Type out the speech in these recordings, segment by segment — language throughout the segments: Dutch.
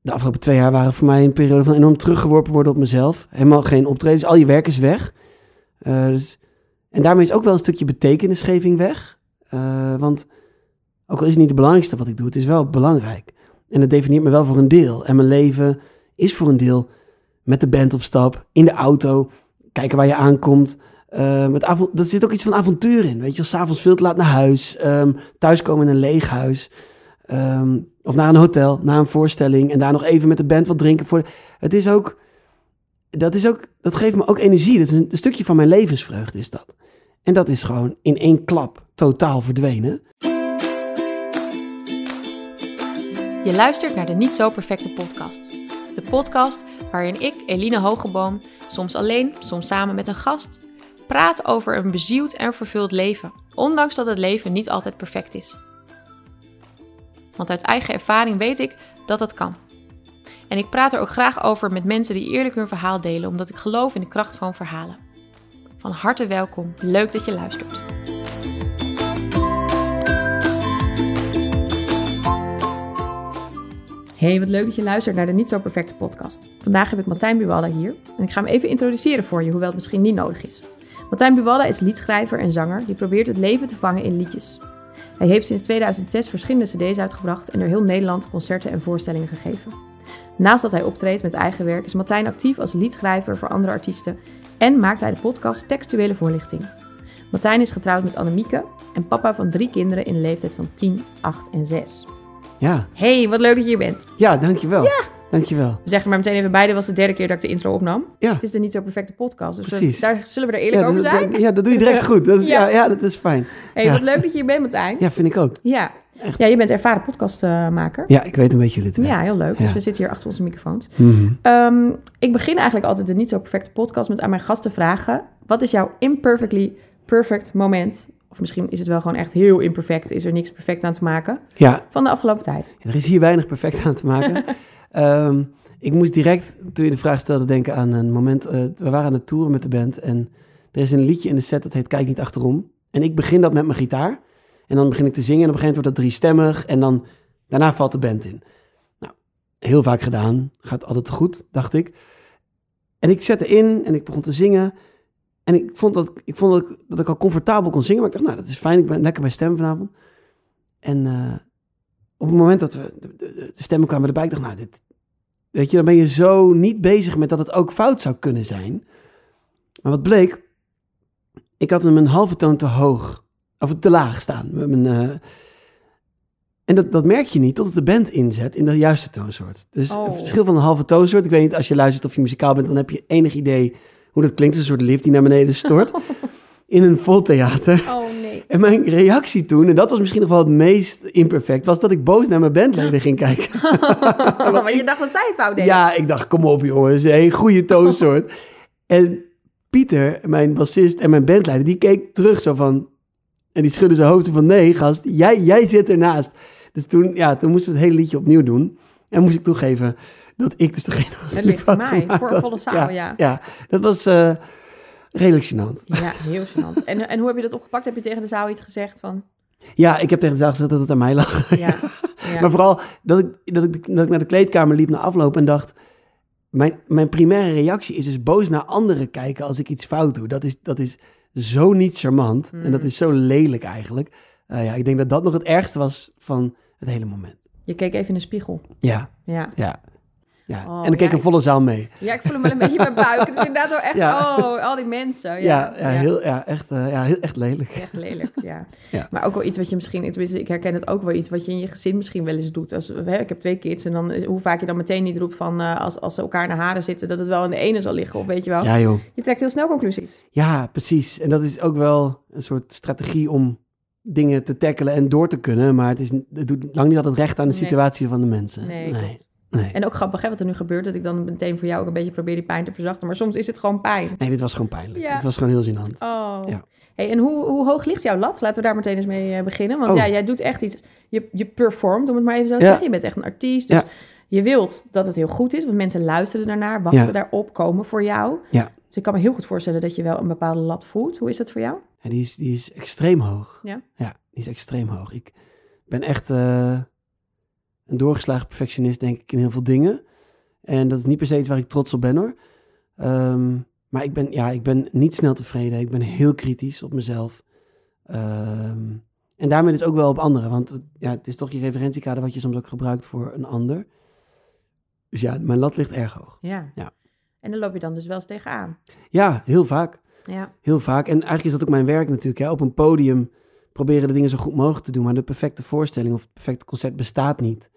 de afgelopen twee jaar waren voor mij een periode van enorm teruggeworpen worden op mezelf. Helemaal geen optredens, al je werk is weg. Uh, dus, en daarmee is ook wel een stukje betekenisgeving weg. Uh, want ook al is het niet het belangrijkste wat ik doe, het is wel belangrijk. En het definieert me wel voor een deel. En mijn leven is voor een deel met de band op stap, in de auto, kijken waar je aankomt. Uh, met er zit ook iets van avontuur in. Weet je, s'avonds veel te laat naar huis, um, thuiskomen in een leeg huis. Um, of naar een hotel, naar een voorstelling en daar nog even met de band wat drinken. Voor het is ook, dat, is ook, dat geeft me ook energie. Dat is een, stukje van mijn levensvreugde is dat. En dat is gewoon in één klap totaal verdwenen. Je luistert naar de Niet Zo Perfecte podcast. De podcast waarin ik, Eline Hogeboom, soms alleen, soms samen met een gast, praat over een bezield en vervuld leven, ondanks dat het leven niet altijd perfect is. Want uit eigen ervaring weet ik dat dat kan. En ik praat er ook graag over met mensen die eerlijk hun verhaal delen, omdat ik geloof in de kracht van verhalen. Van harte welkom, leuk dat je luistert. Hey, wat leuk dat je luistert naar de Niet Zo Perfecte podcast. Vandaag heb ik Martijn Buwalla hier en ik ga hem even introduceren voor je, hoewel het misschien niet nodig is. Martijn Buwalla is liedschrijver en zanger die probeert het leven te vangen in liedjes. Hij heeft sinds 2006 verschillende cd's uitgebracht en door heel Nederland concerten en voorstellingen gegeven. Naast dat hij optreedt met eigen werk is Martijn actief als liedschrijver voor andere artiesten en maakt hij de podcast Textuele Voorlichting. Martijn is getrouwd met Annemieke en papa van drie kinderen in de leeftijd van 10, 8 en 6. Ja. Hey, wat leuk dat je hier bent. Ja, dankjewel. Ja. Dankjewel. We zeggen maar meteen even beide, was de derde keer dat ik de intro opnam. Ja. Het is de niet zo perfecte podcast, dus we- Precies. daar zullen we er eerlijk Ja, over dat, zijn. dat- ja, dat doe je direct goed. Dat is, ja. Ja. Ja, dat is fijn. Hey, Ja. wat leuk dat je hier bent, Martijn. Ja, vind ik ook. Ja. Echt. ja, je bent ervaren podcastmaker. Ja, ik weet een beetje werkt. Ja, heel leuk. Dus we zitten hier achter onze microfoons. Mhm. Ehm, ik begin eigenlijk altijd de niet zo perfecte podcast met aan mijn gasten vragen: wat is jouw imperfectly perfect moment? Of misschien is het wel gewoon echt heel imperfect, is er niks perfect aan te maken Ja, van de afgelopen tijd. er is hier weinig perfect aan te maken. Ehm, ik moest direct, toen je de vraag stelde, denken aan een moment. eh, we waren aan het toeren met de band en er is een liedje in de set dat heet Kijk niet achterom. En ik begin dat met mijn gitaar. En dan begin ik te zingen en op een gegeven moment wordt dat driestemmig. En dan, daarna valt de band in. Nou, heel vaak gedaan. Gaat altijd goed, dacht ik. En ik zette in en ik begon te zingen. En ik vond dat ik, vond dat ik, dat ik al comfortabel kon zingen. Maar ik dacht, nou, dat is fijn. Ik ben lekker bij stem vanavond. En eh, op het moment dat we de, de, de stemmen kwamen erbij, ik dacht, nou, dit... Weet je, dan ben je zo niet bezig met dat het ook fout zou kunnen zijn. Maar wat bleek, ik had hem een halve toon te hoog, of te laag staan. Met mijn, eh, en dat, dat merk je niet totdat de band inzet in de juiste toonsoort. Dus Oh. een verschil van een halve toonsoort. Ik weet niet, als je luistert of je muzikaal bent, dan heb je enig idee hoe dat klinkt. Een soort lift die naar beneden stort. in een vol theater. Oh nee. En mijn reactie toen, en dat was misschien nog wel het meest imperfect, was dat ik boos naar mijn bandleden ging kijken. Want je dacht dat zij het wou deden. Ja, ik dacht, kom op jongens, een goede toonsoort. en Pieter, mijn bassist en mijn bandleider, die keek terug zo van... En die schudde zijn hoofd van, nee gast, jij, jij zit ernaast. Dus toen, ja, toen moesten we het hele liedje opnieuw doen. En moest ik toegeven dat ik dus degene was Het die ligt aan mij, voor een volle zaal, ja. Ja, dat was eh, redelijk gênant. Ja, heel gênant. En, en hoe heb je dat opgepakt? Heb je tegen de zaal iets gezegd van... Ja, ik heb tegen de zaal gezegd dat het aan mij lag. Ja, ja. Maar vooral dat ik, dat, ik, dat ik naar de kleedkamer liep na afloop en dacht... Mijn, mijn primaire reactie is dus boos naar anderen kijken als ik iets fout doe. Dat is, dat is zo niet charmant en dat Mm. is zo lelijk eigenlijk. Eh, ja, ik denk dat dat nog het ergste was van het hele moment. Je keek even in de spiegel. Ja, Ja. ja. Ja. Oh, en ik keek ja, een volle zaal mee. ja, ik voel hem wel een beetje in mijn buik. Het is inderdaad wel echt... Ja. Oh, al die mensen. Ja, Ja, ja, Heel, ja, echt, eh, ja heel, echt lelijk. Echt lelijk, ja. Maar ook wel iets wat je misschien, tenminste, ik herken het ook wel iets wat je in je gezin misschien wel eens doet. Als, hè, ik heb twee kids en dan hoe vaak je dan meteen niet roept van eh, als, als ze elkaar naar haren zitten, dat het wel in de ene zal liggen. Of weet je wel, Ja joh. je trekt heel snel conclusies. Ja, precies. En dat is ook wel een soort strategie om dingen te tackelen en door te kunnen. Maar het, is, het doet lang niet altijd recht aan de Nee. situatie van de mensen. Nee, nee. Nee. En ook grappig hè, wat er nu gebeurt, dat ik dan meteen voor jou ook een beetje probeer die pijn te verzachten. Maar soms is het gewoon pijn. Nee, dit was gewoon pijnlijk. Ja. Het was gewoon heel gênant. Oh. Ja. Hey, en hoe, hoe hoog ligt jouw lat? Laten we daar meteen eens mee eh, beginnen. Want Oh. ja, jij doet echt iets. Je, je performt, om het maar even zo te Ja. zeggen. Je bent echt een artiest. Dus Ja. je wilt dat het heel goed is. Want mensen luisteren daarnaar, wachten daarop, komen voor jou. Ja. Dus ik kan me heel goed voorstellen dat je wel een bepaalde lat voelt. Hoe is dat voor jou? Ja, die, is, die is extreem hoog. Ja? Ja, die is extreem hoog. Ik ben echt... eh, een doorgeslagen perfectionist, denk ik, in heel veel dingen. En dat is niet per se iets waar ik trots op ben hoor. Ehm, maar ik ben, ja, ik ben niet snel tevreden. Ik ben heel kritisch op mezelf. Ehm, en daarmee dus ook wel op anderen. Want ja, het is toch je referentiekader wat je soms ook gebruikt voor een ander. Dus ja, mijn lat ligt erg hoog. Ja. Ja. En daar loop je dan dus wel eens tegenaan. Ja, heel vaak. Ja. Heel vaak. En eigenlijk is dat ook mijn werk natuurlijk. Hè. Op een podium proberen de dingen zo goed mogelijk te doen. Maar de perfecte voorstelling of het perfecte concert bestaat niet.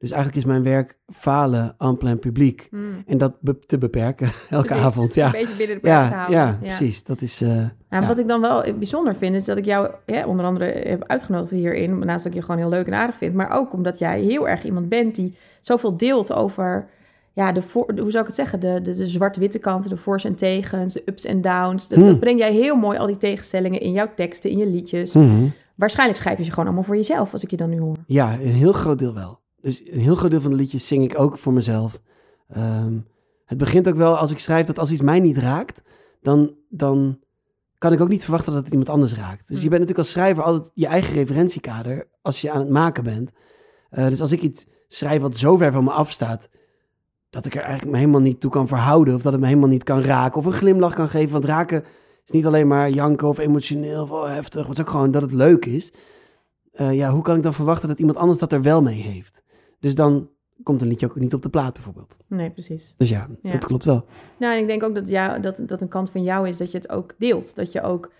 Dus eigenlijk is mijn werk falen en plein publiek. Hmm. En dat be- te beperken elke Precies. avond. Ja, Een beetje binnen de perken te ja, houden. ja, precies. Dat is... eh, Ja, Ja. Wat ik dan wel bijzonder vind, is dat ik jou ja, onder andere heb uitgenodigd hierin. Naast dat ik je gewoon heel leuk en aardig vind. Maar ook omdat jij heel erg iemand bent die zoveel deelt over... Ja, de voor, hoe zou ik het zeggen? De, de, de zwart-witte kanten, de voor's en tegens, de ups en downs. Dat, Hmm. dat breng jij heel mooi, al die tegenstellingen, in jouw teksten, in je liedjes. mhm. Waarschijnlijk schrijf je ze gewoon allemaal voor jezelf, als ik je dan nu hoor. Ja, een heel groot deel wel. Dus een heel groot deel van de liedjes zing ik ook voor mezelf. Ehm, het begint ook wel als ik schrijf dat als iets mij niet raakt, dan, dan kan ik ook niet verwachten dat het iemand anders raakt. Dus Hmm. je bent natuurlijk als schrijver altijd je eigen referentiekader als je aan het maken bent. Eh, dus als ik iets schrijf wat zo ver van me afstaat, dat ik er eigenlijk me helemaal niet toe kan verhouden, of dat het me helemaal niet kan raken, of een glimlach kan geven. Want raken is niet alleen maar janken of emotioneel of oh, heftig, maar het is ook gewoon dat het leuk is. Eh, ja, hoe kan ik dan verwachten dat iemand anders dat er wel mee heeft? Dus dan komt een liedje ook niet op de plaat bijvoorbeeld. Nee, precies. Dus ja, Ja. dat klopt wel. Nou, en ik denk ook dat, jou, dat, dat een kant van jou is dat je het ook deelt. Dat je ook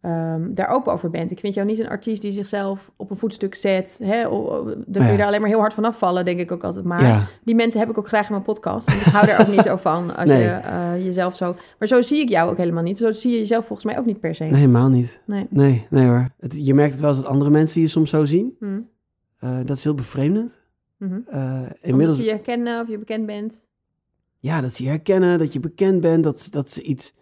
ehm, daar open over bent. Ik vind jou niet een artiest die zichzelf op een voetstuk zet. Hè? O- Dan kun je Ja. daar alleen maar heel hard van afvallen, denk ik ook altijd maar. ja, Die mensen heb ik ook graag in mijn podcast. En ik hou daar ook niet zo van als Nee. je eh, jezelf zo... Maar zo zie ik jou ook helemaal niet. Zo zie je jezelf volgens mij ook niet per se. nee, helemaal niet. Nee. Nee, nee hoor. Het, je merkt het wel eens dat andere mensen je soms zo zien. Hm. Eh, dat is heel bevreemdend. Mhm. Eh, inmiddels, ze je herkennen of je bekend bent. ja, dat ze je herkennen, dat je bekend bent, dat, ze- dat ze iets,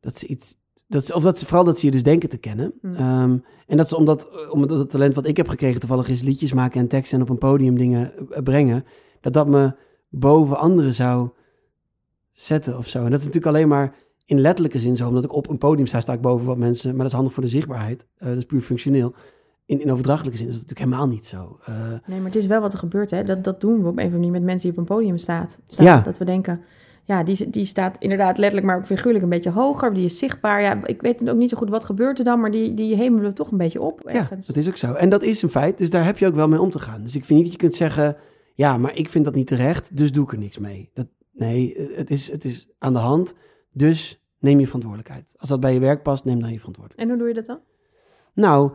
dat ze iets, dat ze, of dat ze, vooral dat ze je dus denken te kennen. Hm. Ehm, en dat ze, omdat, eh, omdat het talent wat ik heb gekregen toevallig is liedjes maken en teksten en op een podium dingen eh, brengen, dat dat me boven anderen zou zetten of zo. En dat is natuurlijk alleen maar in letterlijke zin zo, omdat ik op een podium sta, sta ik boven wat mensen, maar dat is handig voor de zichtbaarheid. Dat is puur functioneel. In, in overdrachtelijke zin is dat natuurlijk helemaal niet zo. Eh, Nee, maar het is wel wat er gebeurt. Hè? Dat, dat doen we op een of andere manier met mensen die op een podium staat, staan. Ja. Dat we denken, ja, die, die staat inderdaad letterlijk, maar ook figuurlijk een beetje hoger. Die is zichtbaar. Ja, ik weet ook niet zo goed wat gebeurt er dan, maar die, die hemelen we toch een beetje op. Ja, dat is ook zo. En dat is een feit, dus daar heb je ook wel mee om te gaan. Dus ik vind niet dat je kunt zeggen, ja, maar ik vind dat niet terecht, dus doe ik er niks mee. Dat, nee, eh, het is, het is aan de hand, dus neem je verantwoordelijkheid. Als dat bij je werk past, neem dan je verantwoordelijkheid. En hoe doe je dat dan? Nou,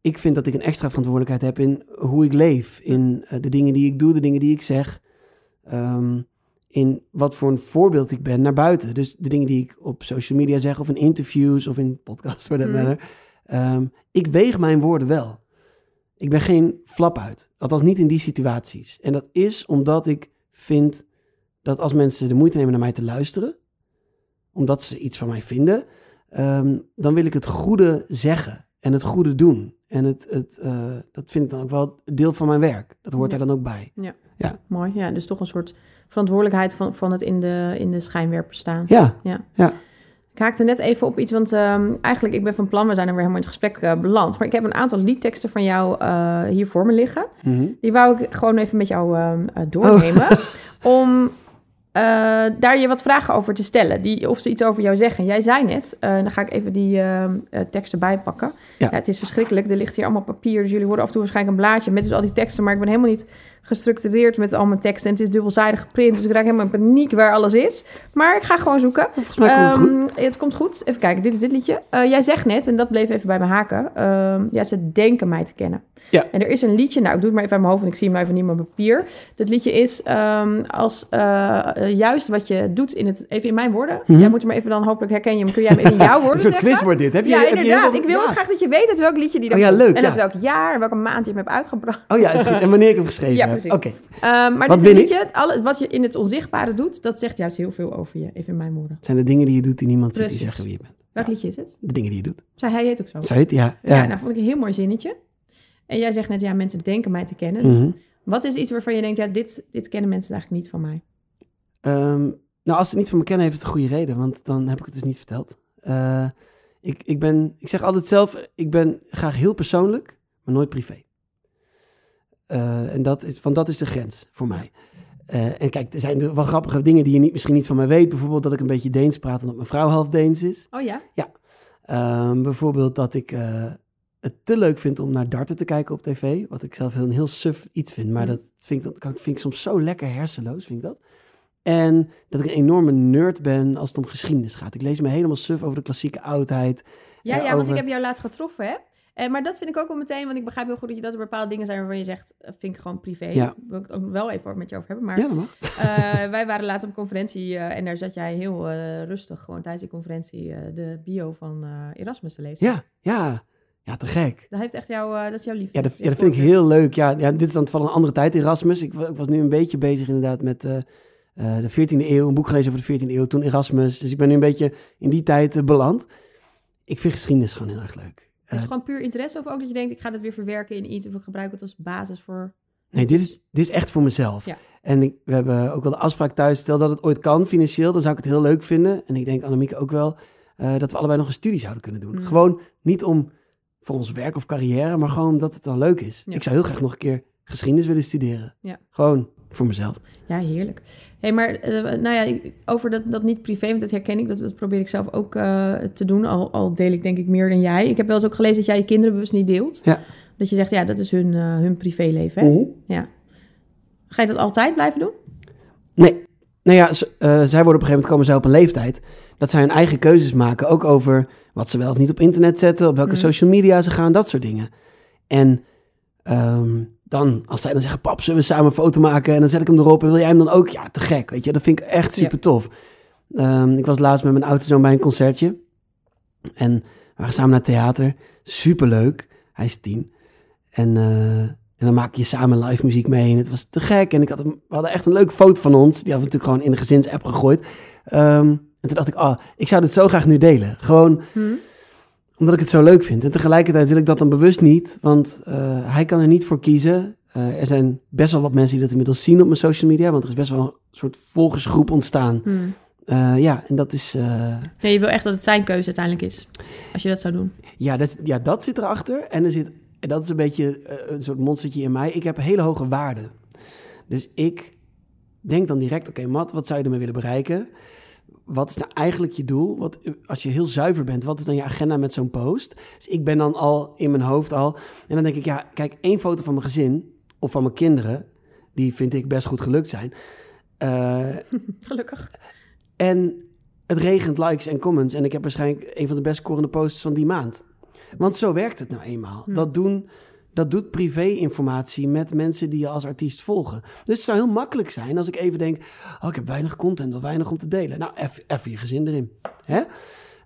ik vind dat ik een extra verantwoordelijkheid heb in hoe ik leef, in eh, de dingen die ik doe, de dingen die ik zeg, ehm, in wat voor een voorbeeld ik ben naar buiten. Dus de dingen die ik op social media zeg, of in interviews, of in podcasts, that Mm. Ehm, ik weeg mijn woorden wel. Ik ben geen flap uit, althans niet in die situaties. En dat is omdat ik vind dat als mensen de moeite nemen naar mij te luisteren, omdat ze iets van mij vinden, ehm, dan wil ik het goede zeggen en het goede doen. En het, het, eh, dat vind ik dan ook wel deel van mijn werk. Dat hoort Ja. er dan ook bij. Mooi, ja. Dus toch een soort verantwoordelijkheid van, van het in de, in de schijnwerper staan. Ja, Ik haakte net even op iets, want ehm, eigenlijk, ik ben van plan, we zijn er weer helemaal in het gesprek eh, beland. Maar ik heb een aantal liedteksten van jou eh, hier voor me liggen. Mhm. Die wou ik gewoon even met jou ehm, eh, doornemen. Om eh, daar je wat vragen over te stellen. Die, of ze iets over jou zeggen. Jij zei net, eh, dan ga ik even die ehm, eh, teksten bijpakken. Ja. Ja. het is verschrikkelijk. Er ligt hier allemaal papier. Dus jullie horen af en toe waarschijnlijk een blaadje met dus al die teksten. Maar ik ben helemaal niet gestructureerd met al mijn teksten. En het is dubbelzijdig geprint. Dus ik raak helemaal in paniek waar alles is. Maar ik ga gewoon zoeken. Volgens mij komt het goed. Ehm, het komt goed. Even kijken, dit is dit liedje. Eh, jij zegt net, en dat bleef even bij me haken. ehm, ja, ze denken mij te kennen. Ja. En er is een liedje, nou ik doe het maar even uit mijn hoofd, want ik zie hem nou even niet op mijn papier. Dat liedje is ehm, als eh, juist wat je doet in het, even in mijn woorden. Mhm. Jij moet hem even dan, hopelijk herken je hem, kun jij hem in jouw woorden Een soort zeggen? quiz wordt dit. Heb je, Ja, heb je inderdaad. ik wil ja. graag dat je weet uit welk liedje die dan Oh ja, leuk, En ja. uit welk jaar, en welke maand je hem hebt uitgebracht. Oh ja, is goed. En wanneer ik hem geschreven heb. Oké. Ehm, maar Wat dit is een win ik? liedje, alle, wat je in het onzichtbare doet, dat zegt juist heel veel over je, even in mijn woorden. Het zijn de dingen die je doet die niemand ziet die zeggen wie je bent. Welk Ja. liedje is het? De dingen die je doet. Zij, hij heet ook zo. Zo heet ja. Ja, ja. nou vond ik een heel mooi zinnetje. En jij zegt net, ja, mensen denken mij te kennen. Mhm. Wat is iets waarvan je denkt, ja, dit, dit kennen mensen eigenlijk niet van mij? Ehm, nou, als ze het niet van me kennen, heeft het een goede reden, want dan heb ik het dus niet verteld. Eh, ik, ik, ben, ik zeg altijd zelf, ik ben graag heel persoonlijk, maar nooit privé. Eh, en dat is, want dat is de grens voor mij. Eh, en kijk, er zijn wel grappige dingen die je niet, misschien niet van mij weet. Bijvoorbeeld dat ik een beetje Deens praat omdat mijn vrouw half Deens is. Oh ja? Ehm, bijvoorbeeld dat ik eh, het te leuk vind om naar darten te kijken op tv. Wat ik zelf heel, een heel suf iets vind. Maar Mm. dat vind ik, dat kan, vind ik soms zo lekker hersenloos, vind ik dat. En dat ik een enorme nerd ben als het om geschiedenis gaat. Ik lees me helemaal suf over de klassieke oudheid. Ja, Ja, ja, want ik heb jou laatst getroffen, hè? En, maar dat vind ik ook wel meteen, want ik begrijp heel goed dat, je, dat er bepaalde dingen zijn waarvan je zegt, eh, vind ik gewoon privé. Ja. Wil ik het ook wel even met je over hebben. Maar Ja, dat mag. eh, wij waren laatst op een conferentie eh, en daar zat jij heel eh, rustig, gewoon tijdens die conferentie, eh, de bio van eh, Erasmus te lezen. Ja, ja. Ja, te gek. Dat heeft echt jouw, eh, dat is jouw liefde. Ja, dat, je ja, dat vind ik heel leuk. Ja, ja, dit is dan toevallig een andere tijd, Erasmus. Ik, ik was nu een beetje bezig inderdaad met eh, eh, de 14e eeuw. Een boek gelezen over de 14e eeuw, toen Erasmus. Dus ik ben nu een beetje in die tijd eh, beland. Ik vind geschiedenis gewoon heel erg leuk. Is het Eh, gewoon puur interesse of ook dat je denkt, ik ga dit weer verwerken in iets of ik gebruik het als basis voor... nee, dit is, dit is echt voor mezelf. Ja. En ik, we hebben ook wel de afspraak thuis. Stel dat het ooit kan financieel, dan zou ik het heel leuk vinden. En ik denk Annemieke ook wel, eh, dat we allebei nog een studie zouden kunnen doen. Mm. Gewoon niet om voor ons werk of carrière, maar gewoon omdat het dan leuk is. Ja. Ik zou heel graag nog een keer geschiedenis willen studeren. Ja. Gewoon voor mezelf. Ja, heerlijk. hey, maar eh, nou ja, over dat, dat niet privé, want dat herken ik, dat, dat probeer ik zelf ook eh, te doen. Al, al deel ik denk ik meer dan jij. Ik heb wel eens ook gelezen dat jij je kinderen bewust niet deelt. Ja. Dat je zegt, ja, dat is hun, eh, hun privéleven. Hè? Ja. Ga je dat altijd blijven doen? Nee. Nou ja, zij worden op een gegeven moment komen zij op een leeftijd dat zij hun eigen keuzes maken. Ook over wat ze wel of niet op internet zetten, op welke Mm. social media ze gaan, dat soort dingen. En ehm, dan, als zij dan zeggen, pap, zullen we samen een foto maken? En dan zet ik hem erop en wil jij hem dan ook? Ja, te gek, weet je. Dat vind ik echt super tof. Ehm, ik was laatst met mijn oudste zoon bij een concertje. En we waren samen naar het theater. Super leuk. Hij is tien. En, eh, en dan maak je samen live muziek mee. En het was te gek. En ik had een, we hadden echt een leuke foto van ons. Die hadden we natuurlijk gewoon in de gezinsapp gegooid. Ehm, en toen dacht ik, oh, ik zou dit zo graag nu delen. Gewoon Hm? Omdat ik het zo leuk vind. En tegelijkertijd wil ik dat dan bewust niet. Want eh, hij kan er niet voor kiezen. Eh, er zijn best wel wat mensen die dat inmiddels zien op mijn social media. Want er is best wel een soort volgersgroep ontstaan. Hm. Eh, ja, en dat is... Nee, je wil echt dat het zijn keuze uiteindelijk is. Als je dat zou doen. Ja, dat, ja, dat zit erachter. En er zit, dat is een beetje een soort monstertje in mij. Ik heb hele hoge waarden. Dus ik denk dan direct, oké, Matt, wat zou je ermee willen bereiken? Wat is nou eigenlijk je doel? Wat, als je heel zuiver bent, wat is dan je agenda met zo'n post? Dus ik ben dan al in mijn hoofd al. En dan denk ik, ja, kijk, één foto van mijn gezin of van mijn kinderen, die vind ik best goed gelukt zijn. Eh, Gelukkig. en het regent likes en comments. En ik heb waarschijnlijk een van de best scorende posts van die maand. Want zo werkt het nou eenmaal. Hm. Dat, doen, dat doet privé-informatie met mensen die je als artiest volgen. Dus het zou heel makkelijk zijn als ik even denk... Oh, ik heb weinig content of weinig om te delen. Nou, even je gezin erin. Hè?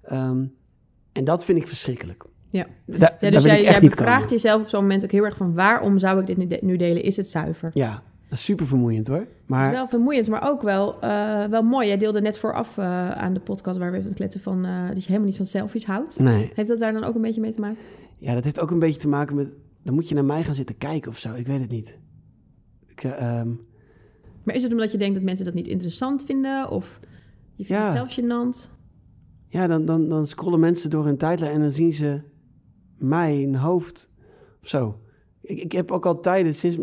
Ehm, en dat vind ik verschrikkelijk. Ja. Da- Ja, dus jij, jij bevraagt komen. jezelf op zo'n moment ook heel erg van waarom zou ik dit nu de- nu delen? Is het zuiver? Ja, dat is super vermoeiend hoor. Het Maar is wel vermoeiend, maar ook wel, eh, wel mooi. Jij deelde net vooraf eh, aan de podcast waar we even het kletsen van eh, dat je helemaal niet van selfies houdt. nee. Heeft dat daar dan ook een beetje mee te maken? Ja, dat heeft ook een beetje te maken met... Dan moet je naar mij gaan zitten kijken of zo. Ik weet het niet. Ik, eh, ehm, Maar is het omdat je denkt dat mensen dat niet interessant vinden? Of je vindt Ja. het zelf gênant? Ja, dan, dan, dan scrollen mensen door hun tijdlijn en dan zien ze mij, een hoofd of zo. Ik, ik heb ook al tijden, sinds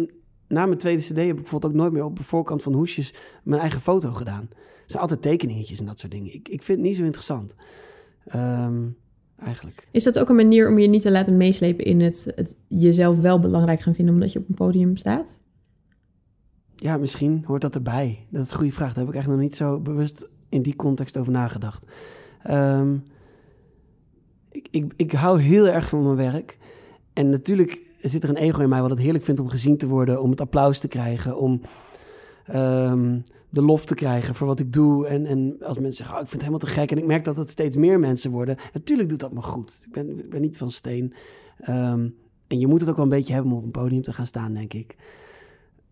na mijn tweede cd heb ik bijvoorbeeld ook nooit meer op de voorkant van hoesjes mijn eigen foto gedaan. Er zijn altijd tekeningetjes en dat soort dingen. Ik, ik vind het niet zo interessant. Ehm, eigenlijk. Is dat ook een manier om je niet te laten meeslepen in het, het jezelf wel belangrijk gaan vinden omdat je op een podium staat? Ja, misschien hoort dat erbij. Dat is een goede vraag. Daar heb ik echt nog niet zo bewust in die context over nagedacht. Ehm, ik, ik, ik hou heel erg van mijn werk. En natuurlijk zit er een ego in mij wat het heerlijk vindt om gezien te worden, om het applaus te krijgen, om ehm, de lof te krijgen voor wat ik doe. En, en als mensen zeggen, oh, ik vind het helemaal te gek. En ik merk dat het steeds meer mensen worden. Natuurlijk doet dat me goed. Ik ben, ik ben niet van steen. Ehm, en je moet het ook wel een beetje hebben om op een podium te gaan staan, denk ik.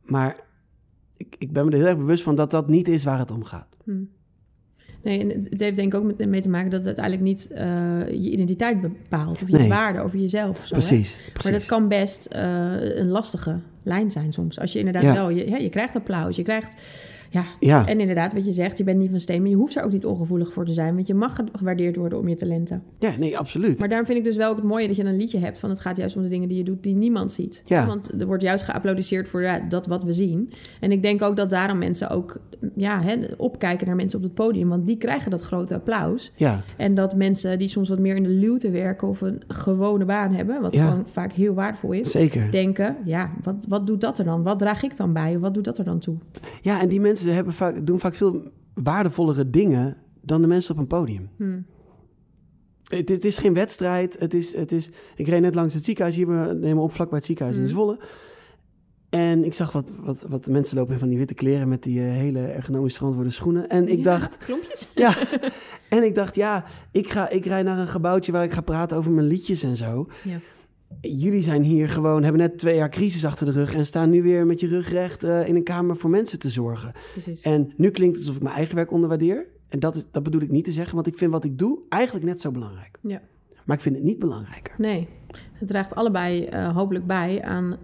Maar ik, ik ben me er heel erg bewust van dat dat niet is waar het om gaat. Hm. Nee, en het heeft denk ik ook mee te maken dat het uiteindelijk niet eh, je identiteit bepaalt of je Nee. waarde over jezelf. Zo, hè? precies, precies. Maar dat kan best eh, een lastige lijn zijn soms. Als je inderdaad Ja. wel, je, ja, je krijgt applaus, je krijgt Ja. Ja, En inderdaad, wat je zegt, je bent niet van steen, maar je hoeft er ook niet ongevoelig voor te zijn, want je mag gewaardeerd worden om je talenten. ja nee, absoluut. Maar daarom vind ik dus wel ook het mooie dat je een liedje hebt van het gaat juist om de dingen die je doet die niemand ziet. Ja. Want er wordt juist geapplaudisseerd voor ja, dat wat we zien. En ik denk ook dat daarom mensen ook ja, hè, opkijken naar mensen op het podium, want die krijgen dat grote applaus. Ja, En dat mensen die soms wat meer in de luwte werken of een gewone baan hebben, wat Ja. gewoon vaak heel waardevol is, zeker. denken, ja, wat, wat doet dat er dan? Wat draag ik dan bij? Of wat doet dat er dan toe? Ja, en die mensen hebben vaak, doen vaak veel waardevollere dingen dan de mensen op een podium. Hm. Het, het is geen wedstrijd. Het is, het is, ik reed net langs het ziekenhuis hier, we nemen op vlak bij het ziekenhuis in Mm. Zwolle. En ik zag wat, wat, wat mensen lopen in van die witte kleren met die eh, hele ergonomisch verantwoorde schoenen. En ik Ja, dacht, Klompjes? ja, en ik dacht, ja, ik, ga, ik rijd naar een gebouwtje waar ik ga praten over mijn liedjes en zo. Ja. Jullie zijn hier gewoon, hebben net twee jaar crisis achter de rug en staan nu weer met je rug recht eh, in een kamer voor mensen te zorgen. Precies. En nu klinkt het alsof ik mijn eigen werk onderwaardeer. En dat, is, dat bedoel ik niet te zeggen, want ik vind wat ik doe eigenlijk net zo belangrijk. Ja. Maar ik vind het niet belangrijker. Nee, het draagt allebei eh, hopelijk bij aan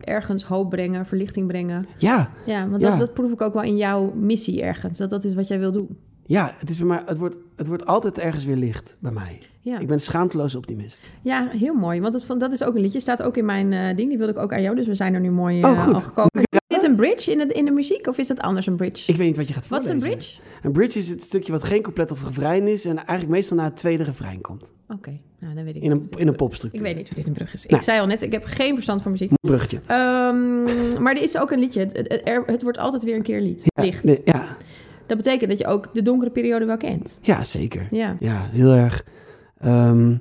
ergens hoop brengen, verlichting brengen. Ja, Ja, want Ja. Dat, dat proef ik ook wel in jouw missie ergens. Dat dat is wat jij wil doen. Ja het, is bij mij, het, wordt, het wordt altijd ergens weer licht bij mij. Ja, Ik ben een schaamteloze optimist. ja heel mooi. Want dat, dat is ook een liedje. Staat ook in mijn eh, ding. Die wilde ik ook aan jou. Dus we zijn er nu mooi eh, Oh, goed. al gekomen. Is dit een bridge in, het, in de muziek? Of is dat anders een bridge? Ik weet niet wat je gaat Wat is een bridge? Een bridge is het stukje wat geen couplet of refrein is... en eigenlijk meestal na het tweede refrein komt. Oké, nou dan weet ik In een, in een popstructuur. Ik weet niet of dit een brug is. Nou. Ik zei al net, ik heb geen verstand van muziek. Bruggetje. Ehm, maar er is ook een liedje. Het, het, er- het wordt altijd weer een keer lied. Ja, Licht. ja, Dat betekent dat je ook de donkere periode wel kent. ja, zeker. Ja. Ja, heel erg. Ehm,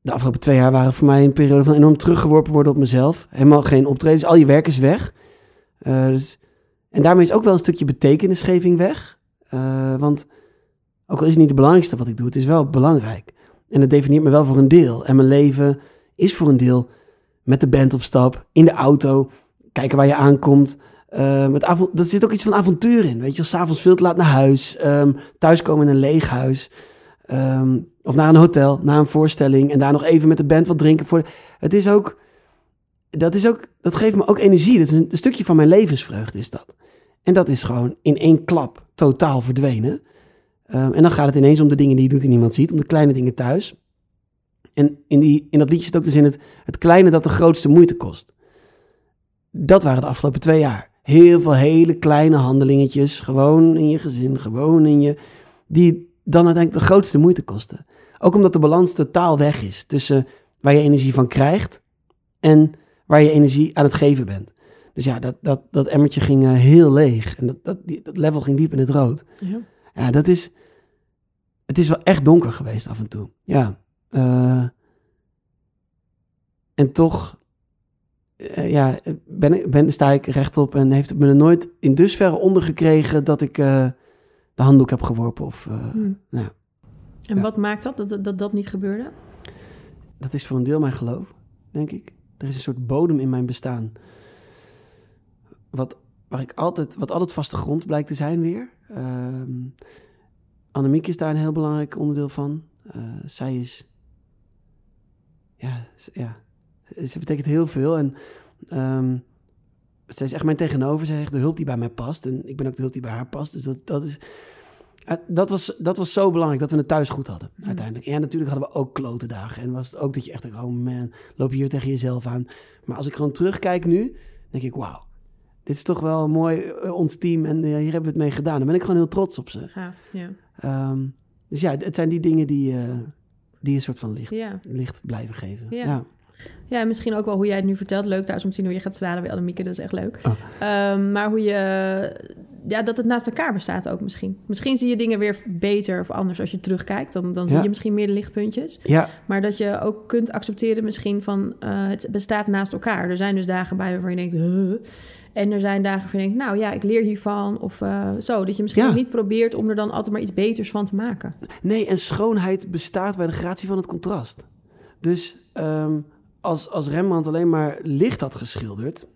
de afgelopen twee jaar waren voor mij een periode van enorm teruggeworpen worden op mezelf. Helemaal geen optredens, al je werk is weg. Eh, dus, en daarmee is ook wel een stukje betekenisgeving weg. Eh, want ook al is het niet het belangrijkste wat ik doe, het is wel belangrijk. En het definieert me wel voor een deel. En mijn leven is voor een deel met de band op stap, in de auto, kijken waar je aankomt. Met avond, er zit ook iets van avontuur in. Weet je, s'avonds veel te laat naar huis, ehm, thuiskomen in een leeg huis. Ehm, of naar een hotel, naar een voorstelling en daar nog even met de band wat drinken. Voor het is ook, dat is ook, dat geeft me ook energie. Dat is een, stukje van mijn levensvreugde is dat. En dat is gewoon in één klap totaal verdwenen. En dan gaat het ineens om de dingen die je doet die niemand ziet, om de kleine dingen thuis. En in, die, in dat liedje zit ook dus in het, het kleine dat de grootste moeite kost. Dat waren de afgelopen twee jaar. Heel veel hele kleine handelingetjes, gewoon in je gezin, gewoon in je, die dan uiteindelijk de grootste moeite kosten. Ook omdat de balans totaal weg is tussen waar je energie van krijgt en waar je energie aan het geven bent. Dus ja, dat, dat, dat emmertje ging eh, heel leeg en dat, dat, die- dat level ging diep in het rood. Ja. Ja, dat is. Het is wel echt donker geweest af en toe. Ja. eh, en toch. Eh, ja, ben, ik- ben, sta ik rechtop en heeft het me er nooit in dusverre ondergekregen dat ik eh, de handdoek heb geworpen. Of, ja. En Ja. wat maakt dat, dat, dat dat niet gebeurde? Dat is voor een deel mijn geloof, denk ik. Er is een soort bodem in mijn bestaan. Wat, waar ik altijd, wat altijd vaste grond blijkt te zijn weer. Ehm Annemiek is daar een heel belangrijk onderdeel van. Zij is... Ja, ja, ze betekent heel veel. En ehm, zij is echt mijn tegenover. Zij is echt de hulp die bij mij past. En ik ben ook de hulp die bij haar past. Dus dat, dat is... eh, dat, was, dat was zo belangrijk dat we het thuis goed hadden, Mm. uiteindelijk. Ja, natuurlijk hadden we ook klote dagen. En was het ook dat je echt dacht, oh man, loop je hier tegen jezelf aan. Maar als ik gewoon terugkijk nu, denk ik, wauw. Dit is toch wel mooi, eh, ons team. En eh, hier hebben we het mee gedaan. Dan ben ik gewoon heel trots op ze. Gaaf, ja. Ehm, dus ja, het zijn die dingen die, eh, die een soort van licht, Ja. licht blijven geven. Ja. Ja. Ja, en misschien ook wel hoe jij het nu vertelt. Leuk om te zien hoe je gaat stralen bij Annemieke. Dat is echt leuk. Oh. Ehm, maar hoe je... Ja, dat het naast elkaar bestaat ook misschien. Misschien zie je dingen weer beter of anders als je terugkijkt. Dan, dan zie je misschien meer de lichtpuntjes. ja, Maar dat je ook kunt accepteren misschien van... eh, het bestaat naast elkaar. Er zijn dus dagen bij waarvan je denkt... "Huh?" En er zijn dagen waarvan je denkt... Nou ja, ik leer hiervan. Of eh, zo. Dat je misschien Ja. niet probeert om er dan altijd maar iets beters van te maken. Nee, en schoonheid bestaat bij de gratie van het contrast. Dus ehm, als, als Rembrandt alleen maar licht had geschilderd...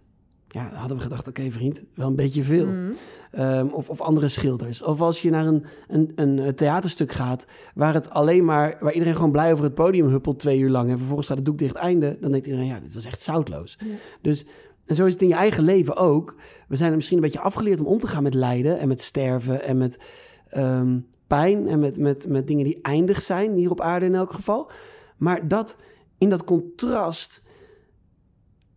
Ja, dan hadden we gedacht, oké vriend, wel een beetje veel. Mm. Ehm, of, of andere schilders. Of als je naar een, een, een eh, theaterstuk gaat... waar het alleen maar... waar iedereen gewoon blij over het podium huppelt twee uur lang... en vervolgens staat het doek dicht einde... dan denkt iedereen, ja, dit was echt zoutloos. Dus En zo is het in je eigen leven ook. We zijn er misschien een beetje afgeleerd om om te gaan met lijden en met sterven en met ehm, pijn en met, met, met dingen die eindig zijn, hier op aarde in elk geval. Maar dat in dat contrast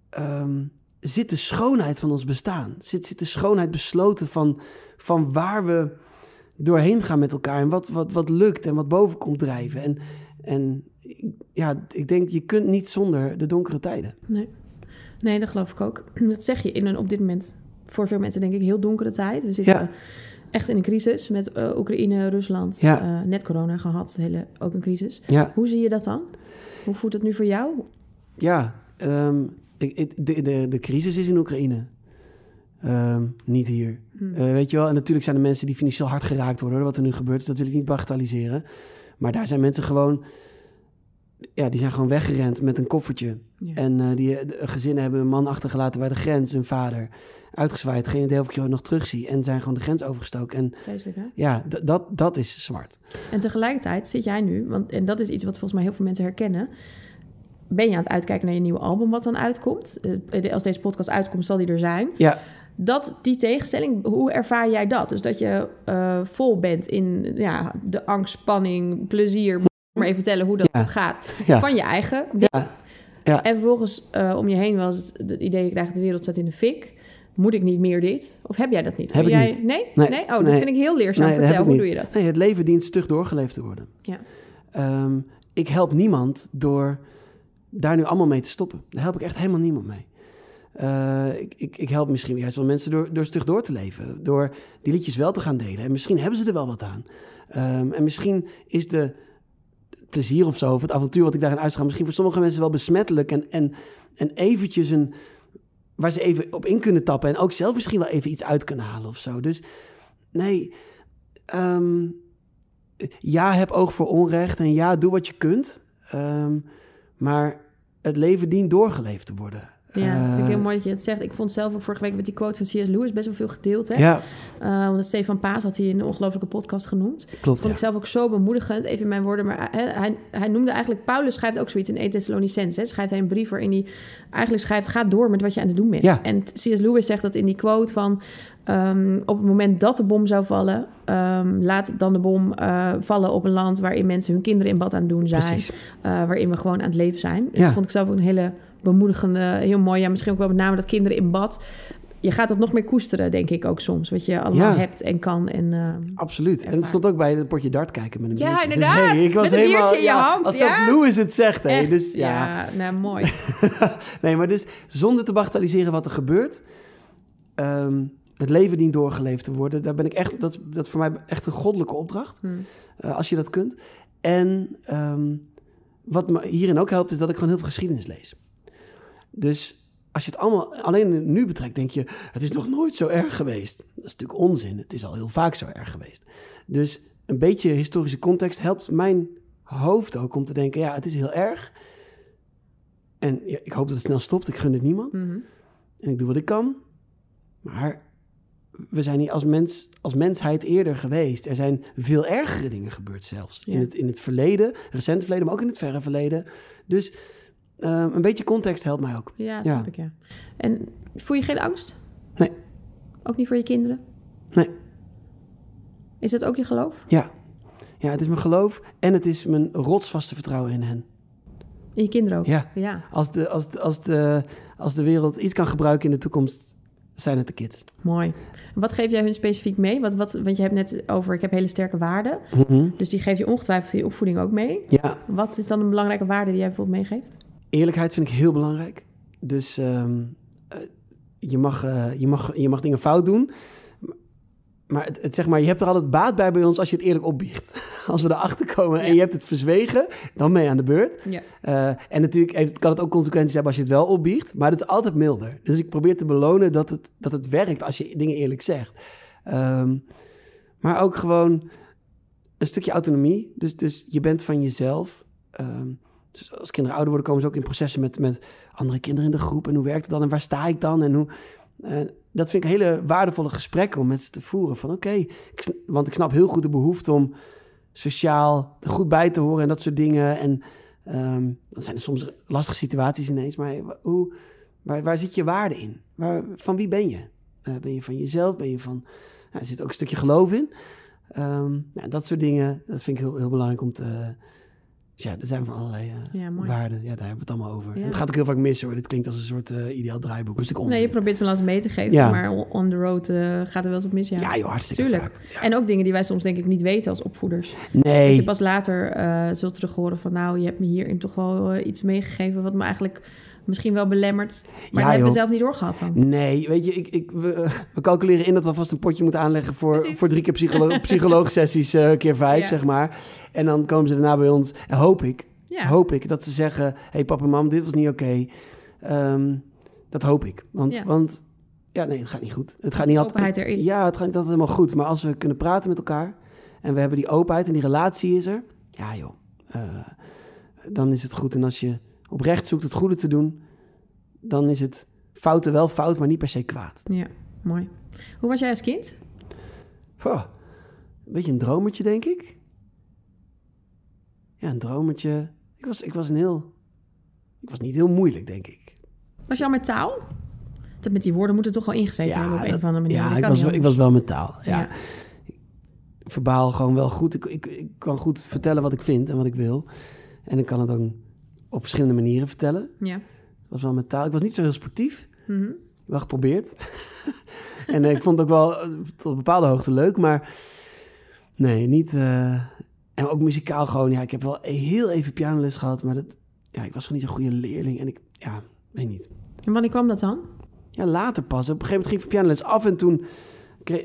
ehm, zit de schoonheid van ons bestaan. Zit, zit de schoonheid besloten van, van waar we doorheen gaan met elkaar en wat, wat, wat lukt en wat boven komt drijven. En, en ja, ik denk, je kunt niet zonder de donkere tijden. Nee. nee, dat geloof ik ook. Dat zeg je in een op dit moment voor veel mensen denk ik heel donkere tijd. We zitten Ja. echt in een crisis met eh, Oekraïne, Rusland. Ja. eh, net corona gehad, hele, ook een crisis. Ja, Hoe zie je dat dan? Hoe voelt het nu voor jou? ja ehm, de, de, de crisis is in Oekraïne. Ehm, niet hier. Hm. Eh, weet je wel, en natuurlijk zijn er mensen die financieel hard geraakt worden door wat er nu gebeurt. Dus dat wil ik niet bagatelliseren. Maar daar zijn mensen gewoon, ja, die zijn gewoon weggerend met een koffertje. Ja. En eh, die eh, gezinnen hebben een man achtergelaten bij de grens, een vader. Uitgezwaaid, geen idee of ik je nog terugzie. En zijn gewoon de grens overgestoken. En Vreselijk, hè? ja, dat, dat is zwart. En tegelijkertijd zit jij nu, want, en dat is iets wat volgens mij heel veel mensen herkennen. Ben je aan het uitkijken naar je nieuwe album wat dan uitkomt? Eh, Als deze podcast uitkomt, zal die er zijn. Ja, Dat, die tegenstelling, hoe ervaar jij dat? Dus dat je eh, vol bent in ja, de angst, spanning, plezier. Moet maar even vertellen hoe dat Ja. gaat. Ja. Van je eigen. ja, ja. En vervolgens eh, om je heen was het het idee, krijg de wereld staat in de fik. Moet ik niet meer dit? Of heb jij dat niet? Heb ik jij... niet. Nee? Nee. nee? Oh, dat Nee. vind ik heel leerzaam. Vertel, hoe doe je dat? Nee, het leven dient stug doorgeleefd te worden. Ja. Ehm, ik help niemand door daar nu allemaal mee te stoppen. Daar help ik echt helemaal niemand mee. Eh, ik, ik, ik help misschien juist wel mensen door, door stug door te leven. Door die liedjes wel te gaan delen. En misschien hebben ze er wel wat aan. Ehm, en misschien is de plezier of zo, of het avontuur wat ik daarin uitstraal... misschien voor sommige mensen wel besmettelijk. En, en, en eventjes een... waar ze even op in kunnen tappen. En ook zelf misschien wel even iets uit kunnen halen of zo. Dus nee... ehm, ja, heb oog voor onrecht en ja, doe wat je kunt. Ehm, maar het leven dient doorgeleefd te worden. Ja, vind ik Eh, heel mooi dat je het zegt. Ik vond zelf ook vorige week met die quote van C.S. Lewis best wel veel gedeeld. Hè? Ja, Eh, want Stefan Paas had hij in een ongelooflijke podcast genoemd. klopt. Vond ik zelf ook zo bemoedigend, even in mijn woorden. Maar hij, hij, hij noemde eigenlijk, Paulus schrijft ook zoiets in 1 Thessalonicense. hè, Schrijft hij een brief waarin hij eigenlijk schrijft, ga door met wat je aan het doen bent. Ja. En C.S. Lewis zegt dat in die quote van, ehm, op het moment dat de bom zou vallen, ehm, laat dan de bom eh, vallen op een land waarin mensen hun kinderen in bad aan het doen zijn. Eh, waarin we gewoon aan het leven zijn. Ja. Dat vond ik zelf ook een hele bemoedigende, heel mooi. Ja, misschien ook wel met name dat kinderen in bad. Je gaat dat nog meer koesteren, denk ik ook soms. Wat je allemaal Ja. hebt en kan. En, eh, Absoluut. En het stond ook bij het potje dart kijken met een Ja, inderdaad. Dus, hey, ik was Met een helemaal, biertje in je hand, Als ja. Louis het zegt. Echt, Dus, ja. ja, nou mooi. nee, maar dus zonder te bagatelliseren wat er gebeurt. ehm, het leven dient doorgeleefd te worden. Daar ben ik echt, dat, is- dat is voor mij echt een goddelijke opdracht. Hm. eh, als je dat kunt. En ehm, wat me hierin ook helpt, is dat ik gewoon heel veel geschiedenis lees. Dus als je het allemaal alleen nu betrekt, denk je, het is nog nooit zo erg geweest. Dat is natuurlijk onzin. Het is al heel vaak zo erg geweest. Dus een beetje historische context helpt mijn hoofd ook om te denken, ja, het is heel erg. En ja, ik hoop dat het snel stopt. Ik gun het niemand. Mhm. En ik doe wat ik kan. Maar we zijn hier als, mens, als mensheid eerder geweest. Er zijn veel ergere dingen gebeurd zelfs. Ja. In, het, in het verleden, recent verleden, maar ook in het verre verleden. Dus ehm, een beetje context helpt mij ook. Ja, Ja. snap ik, ja. En voel je geen angst? Nee. Ook niet voor je kinderen? Nee. Is dat ook je geloof? Ja. ja, het is mijn geloof en het is mijn rotsvaste vertrouwen in hen. In je kinderen ook? Ja. Ja, Als de, als, de, als, de, als de wereld iets kan gebruiken in de toekomst, zijn het de kids. mooi. Wat geef jij hun specifiek mee? Wat, wat, want je hebt net over, ik heb hele sterke waarden. Mhm. Dus die geef je ongetwijfeld in je opvoeding ook mee. Ja, Wat is dan een belangrijke waarde die jij bijvoorbeeld meegeeft? Eerlijkheid vind ik heel belangrijk. Dus ehm, eh, je, mag, eh, je, mag, je mag dingen fout doen. Maar, het, het, zeg maar je hebt er altijd baat bij bij ons als je het eerlijk opbiecht. Als we erachter komen en je hebt het verzwegen, dan ben je aan de beurt. Ja. Eh, en natuurlijk heeft, kan het ook consequenties hebben als je het wel opbiecht. Maar het is altijd milder. Dus ik probeer te belonen dat het, dat het werkt als je dingen eerlijk zegt. Ehm, maar ook gewoon een stukje autonomie. Dus, dus je bent van jezelf. Ehm, dus als kinderen ouder worden, komen ze ook in processen met, met andere kinderen in de groep. En hoe werkt het dan? En waar sta ik dan? En hoe, eh, dat vind ik hele waardevolle gesprekken om met ze te voeren. Van oké, want ik snap heel goed de behoefte om sociaal goed bij te horen en dat soort dingen. En ehm, dan zijn er soms lastige situaties ineens. Maar hoe, Waar, waar zit je waarde in? Van wie ben je? Eh, ben je van jezelf? Ben je van... Nou, er zit ook een stukje geloof in. Nou, dat soort dingen, dat vind ik heel, heel belangrijk om te... Dus ja, er zijn van allerlei eh, Ja, waarden. Ja, daar hebben we het allemaal over. Ja. En het gaat ook heel vaak mis hoor. Dit klinkt als een soort eh, ideaal draaiboek. Dus ik Nee, je probeert van alles mee te geven, Ja. maar on the road eh, gaat er wel eens op mis. Ja, Ja, joh, hartstikke Tuurlijk. En ook dingen die wij soms denk ik niet weten als opvoeders. Dat Nee, je pas later zult terug horen van... nou, je hebt me hierin toch wel iets meegegeven... wat me eigenlijk misschien wel belemmert. Maar Ja, dat hebben we zelf niet doorgehad dan. nee, weet je, ik, ik, we, we calculeren in dat we vast een potje moeten aanleggen voor, Precies. voor drie keer psycholo psycholoog-sessies, eh, keer vijf, Ja. zeg maar. En dan komen ze daarna bij ons, en hoop ik, Ja, hoop ik dat ze zeggen: Hé hey, papa en mam, dit was niet oké. Ehm, dat hoop ik. Want, Ja. want ja, nee, het gaat niet goed. Het gaat niet altijd. openheid er is. Ja, het gaat niet altijd helemaal goed. Maar als we kunnen praten met elkaar en we hebben die openheid en die relatie is er, ja joh, eh, dan is het goed. En als je oprecht zoekt het goede te doen, dan is het fouten wel fout, maar niet per se kwaad. ja, mooi. Hoe was jij als kind? Goh, een beetje een dromertje, denk ik. Ja, een dromertje. Ik was, ik was een heel. Ik was niet heel moeilijk, denk ik. Was je al met taal? Dat met die woorden moeten toch wel ingezeten hebben op een of andere manier. Ja, ik was, wel- ik was wel met taal. Ja. Ja. Verbaal gewoon wel goed. Ik, ik, ik kan goed vertellen wat ik vind en wat ik wil. En ik kan het dan op verschillende manieren vertellen. Ja. Was wel met taal. Ik was niet zo heel sportief. Mhm. Wel geprobeerd. en eh, ik vond het ook wel eh, tot een bepaalde hoogte leuk. Maar nee, niet... eh, en ook muzikaal gewoon. Ja, ik heb wel heel even pianoles gehad. Maar dat, ja, ik was gewoon niet zo'n goede leerling. En ik, ja, weet niet. En wanneer kwam dat dan? Ja, later pas. Op een gegeven moment ging ik voor pianoles af en toen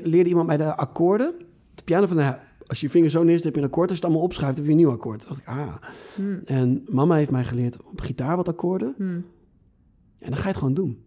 leerde iemand mij de akkoorden. De piano van, nou ja, als je je vinger zo neerzet heb je een akkoord. Als je het allemaal opschrijft heb je een nieuw akkoord. Toen dacht ik, ah. Hmm. En mama heeft mij geleerd op gitaar wat akkoorden. Hmm. En dan ga je het gewoon doen.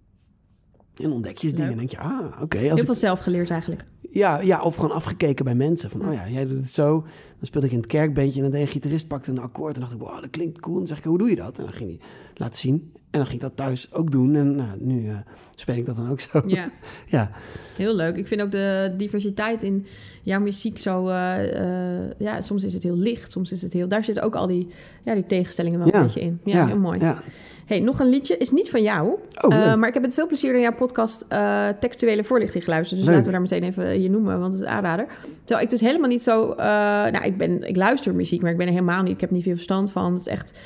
En ontdek je eens dingen en denk je, ah, oké. als Heel ik- veel zelf geleerd eigenlijk. Ja, ja, of gewoon afgekeken bij mensen. Van, oh ja, jij doet het zo. Dan speelde ik in het kerkbandje en dan deed een gitarist pakte een akkoord. En dacht ik, wow, dat klinkt cool. En dan zeg ik, hoe doe je dat? En dan ging hij laten zien. En dan ging ik dat thuis ook doen. En nou, nu eh, speel ik dat dan ook zo. Ja, ja. heel leuk. Ik vind ook de diversiteit in jouw muziek zo... eh, eh, ja, soms is het heel licht, soms is het heel... Daar zitten ook al die, ja, die tegenstellingen wel Ja. een beetje in. Ja, heel mooi. Ja. hey, nog een liedje. Is niet van jou. Oh, maar ik heb met veel plezier naar jouw podcast Textuele Voorlichting geluisterd. Dus Leuk. laten we daar meteen even noemen, want het is aanrader. Terwijl ik dus helemaal niet zo... eh, nou, ik, ben, ik luister muziek, maar ik ben er helemaal niet... Ik heb niet veel verstand van. Het is echt...